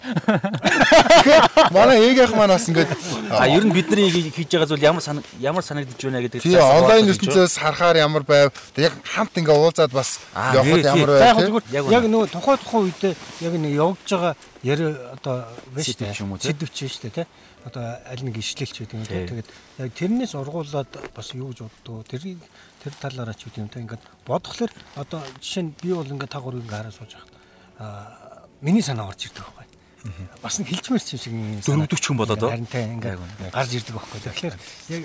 Speaker 1: Манай ээгийн маань бас ингээд
Speaker 2: А ер нь бидний хийж байгаа зүйл ямар санаг ямар санагдаж байна гэдэг
Speaker 1: тий онлайн ертөнцөөс харахаар ямар байв. Яг хамт ингээ уулзаад бас явхад ямар
Speaker 4: яг
Speaker 1: байв.
Speaker 4: яг нөгөө тухай тухай үедээ яг нэг явж байгаа яри одоо биш
Speaker 2: ч юм уу,
Speaker 4: сэдвч шүү дээ тий одоо аль нэг ишлэлч гэдэг юм тий. тэгээд яг тэрнээс ургуулад бас юу гэж боддгоо? Тэрийг тэр талаараа ч үгүй юм тий ингээд бодглохлоор одоо жишээ нь би бол ингээд тагуур ингээд хараа сууж байхад аа миний санаа орж ирдэг байхгүй. Бас нэг хилчмэр ч юм шиг.
Speaker 2: Дөрөвдөг ч юм болоод оо.
Speaker 4: харин тий ингээд гарч ирдэг байхгүй. Тэгэхээр яг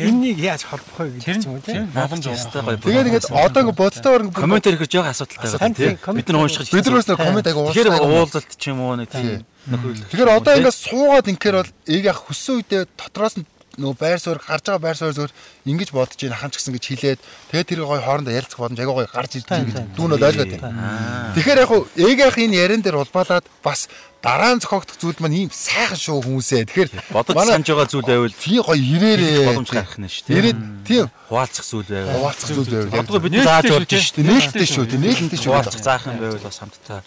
Speaker 4: энэнийг яаж холбох вэ гэдэг ч юм
Speaker 3: нь боломж
Speaker 2: Ястай гоё.
Speaker 1: Тэгээд ингээд одоо ингээ бодтойгоор ингээ
Speaker 2: комментэр ихэж байгаа асуудалтай байна
Speaker 4: коммент-
Speaker 2: Бид нар уншиж
Speaker 1: бид нар бас коммент айгу
Speaker 2: Тэгэхээр
Speaker 1: уурстай.
Speaker 2: уулзалт ч юм уу нэг тийм.
Speaker 1: Тэгэхээр одоо ингээд суугаад инхээр бол ийг яг хүссэн үедээ дотроос нь нөгөө байр суурь гарч байгаа байр суурь зүгээр ингэж бодож ийн хаан ч гэсэн гэж хэлээд тэгээд тэр гой хоорондоо ярилцах боломж агай гой гарч ирж байгаа гэдэг дүүнөд ойлгоод байна. Тэгэхээр яг хуу ээгийн энэ ярен дээр улбаалаад бас дараа нь зохиогдох зүйл маань ийм сайхан шүү хүмүүсээ. Тэгэхээр
Speaker 2: Бодож санаж байгаа зүйл байвал
Speaker 1: тий гой ирээрээ
Speaker 2: боломж гарах нь шүү дээ.
Speaker 1: Ирээд тийм
Speaker 2: Хуваалцах зүйл байвал.
Speaker 1: хуваалцах зүйл байв.
Speaker 2: Одгоо бид зааж болж
Speaker 3: тий.
Speaker 2: шүү дээ.
Speaker 1: Нээлттэй шүү тий нээлттэй шүү.
Speaker 2: Хуваалцах заах юм байвал бас хамтдаа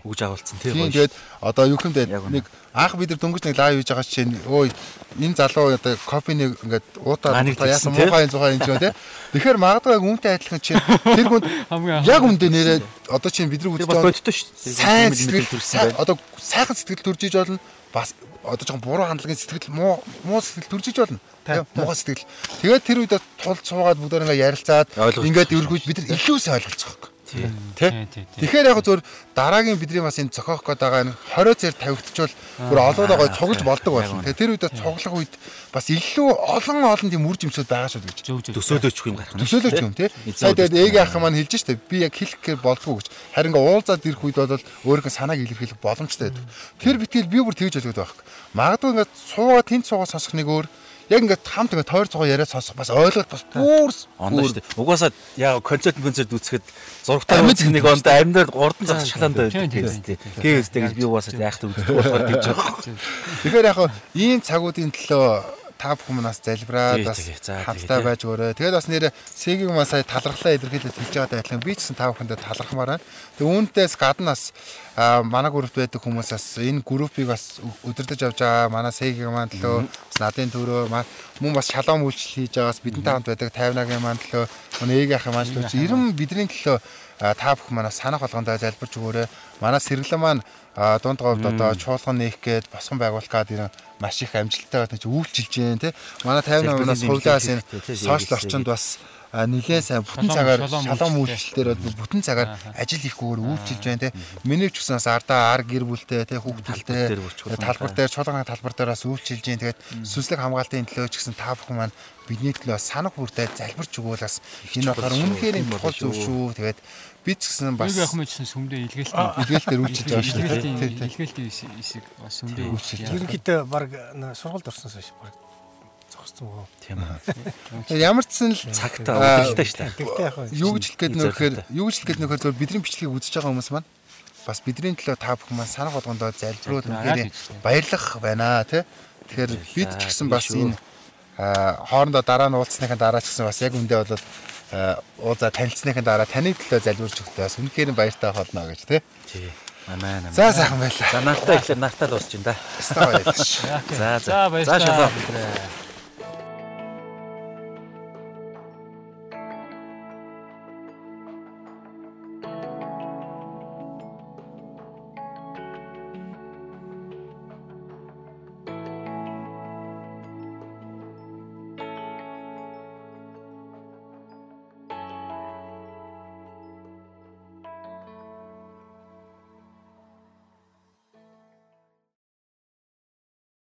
Speaker 2: үгж агуулсан тий.
Speaker 1: Тийм
Speaker 2: гоё.
Speaker 1: тэгээд одоо юу юм бэ? Нэг анх бид нар дөнгөж нэг лайв хийж байгаа чинь өө энэ залуу одоо кофенийг ингээд уутаа яасан муухай зуухай юм ч байна тий. Тэгэхээр магадгүй яг үнтэй адилхан чинь тэр хүнд
Speaker 3: Хамгийн
Speaker 1: яг үндэ нэрээ одоо чинь бид нар
Speaker 2: Тэр
Speaker 1: үзэж байгаа сайн сэтгэл
Speaker 2: төрсэн
Speaker 1: сайн-
Speaker 2: байна.
Speaker 1: одоо сайхан сэтгэл төрж иж болно бас одоо жоохон буруу хандлагын сэтгэл муу муу сэтгэл төрж иж болно. Тийм муу сэтгэл. Тэгээд тэр үед тул цуугаад бүгдээр ингээ ярилцаад ингээд өргөж бид нар илүү сайн ойлголцох.
Speaker 2: Тий.
Speaker 1: Тэ?
Speaker 3: тий, тий, тий.
Speaker 1: Тэгэхээр яг зөв дараагийн бидний бас энэ зохиох гээд байгаа энэ 20 цэр тавигдчихвал бүр олоодоо гой цуглаж болдог болно. Тэгээ тэр үед цуглах үед бас илүү олон олон тийм үр жимсүүд байгаа шүү гэж.
Speaker 2: Төсөөлөөч юм гарах нь.
Speaker 1: Төсөөлөж юм тий. Сая тэгээд ээгийн ах маань хэлж штэ би яг хэлэх гээр болдгоо гэж. Харин ингээ уулзаад ирэх үед бол өөрийнхөө санааг илэрхийлэх боломжтой байдаг. Тэр битгэл би бүр тэгж ойлгоод байх. Магадгүй ингээ суугаад тэнд суугаад сонсох нэг өөр яг ингээд хамт ингээд тойр цугаа яриад сонсох бас ойлгоод бас бүр
Speaker 2: Ондоо шүү дээ. Угаасаа яг концерт концерт үзэхэд үзэх нэг онд амьдаар гурдан зах шалаанд
Speaker 3: Тийм, тийм,
Speaker 2: байдаг тийм. Гэвэстэй гэж би угаасаа яахт үздэг болохоор гэж байгаа.
Speaker 1: Тэгэхээр яг ийм цагуудын төлөө та бүхэн манаас залбираад бас хамтдаа байж өгөөрэй. Тэгээд бас нэр Сэгийг маань сая талархлаа илэрхийлээд хэлж байгаатай адилхан би ч гэсэн та бүхэндээ талархмаар байна. Тэгээд үүнтээс гаднаас аа, манай группт байдаг хүмүүсээс энэ группийг бас өдөрдөж авч байгаа. Манай Сэгийг маань төлөө бас надын төрөө мөн бас шалом үйлчлэл хийж байгаас бидэнтэй хамт байдаг тайвнагийн маань төлөө. Манай ээгийн ахын маань төлөө чи ерөн бидний төлөө та бүхэн манаас санах болгондоо залбирч өгөөрэй. Манай сэргэлэн маань дунд говьд одоо чуулган нээх гээд босгон байгуулах гээд ирэн маш их амжилттай байна чи үйлчилж जैन тий. Манай 58 нас
Speaker 2: Залбирлын
Speaker 1: хувьдаас
Speaker 2: дэмжлэг
Speaker 1: энэ
Speaker 2: хэрэгтэй, тий,
Speaker 1: сошиал орчинд бас а, нэлээд сайн бүтэн цагаар
Speaker 3: шалом
Speaker 1: үйлчлэлээр бол бүтэн цагаар ажил хийхгүйгээр үйлчилж байна тий. Миний ч гэсэн бас ардаа ар гэр бүлтэй тий хүүхдэлтэй
Speaker 2: Талбар дээр бүчгүүл
Speaker 1: талбар дээр чуулганы талбар дээр бас үйлчилж जैन тэгээд сүнслэг хамгаалтын төлөө ч гэсэн та бүхэн маань бидний төлөө санах бүртээ залбирч өгвөл бас энэ болохоор үнэхээр юм чухал зүйл шүү. Тэгээд бид ч гэсэн бас
Speaker 3: Нэг ах мэжсэн сүмдээ илгээлтийн
Speaker 1: илгээл дээр үйлчилж байгаа шүү. тий.
Speaker 3: илгээлтийн хэсэг бас сүмдээ үйлчилж
Speaker 4: ерөнхийдөө баг сургуульд орсноос баг зогссон гоо.
Speaker 2: Тийм үү.
Speaker 1: Ямар ч сан л
Speaker 2: Цагтаа
Speaker 1: Аа,
Speaker 2: өдөртэй шүү дээ.
Speaker 4: Тэгтээ яг
Speaker 1: юу гэж хэлэх гээд нөхөр юу гэж хэлэх гээд нөхөр зөв бидний бичлэгийг үзэж байгаа хүмүүс маань бас бидний төлөө та бүхэн маань санах болгондоо залбируул үнэхээр баярлах байна тий. Тэгэхээр бид ч гэсэн бас энэ хоорондоо дараа нь уулзсныхаа дараа ч гэсэн бас яг үндэ болоод аа, уулзаа танилцсныхаа дараа таны төлөө залбирч өгдөө бас үнэхээр баяртай холно гэж тий.
Speaker 2: Тий. Амаа амаа.
Speaker 1: За сайхан байлаа.
Speaker 2: За нартаа ихлээр нартаа л дуусч ин да. За за.
Speaker 3: За баярлалаа.
Speaker 2: За шалаа.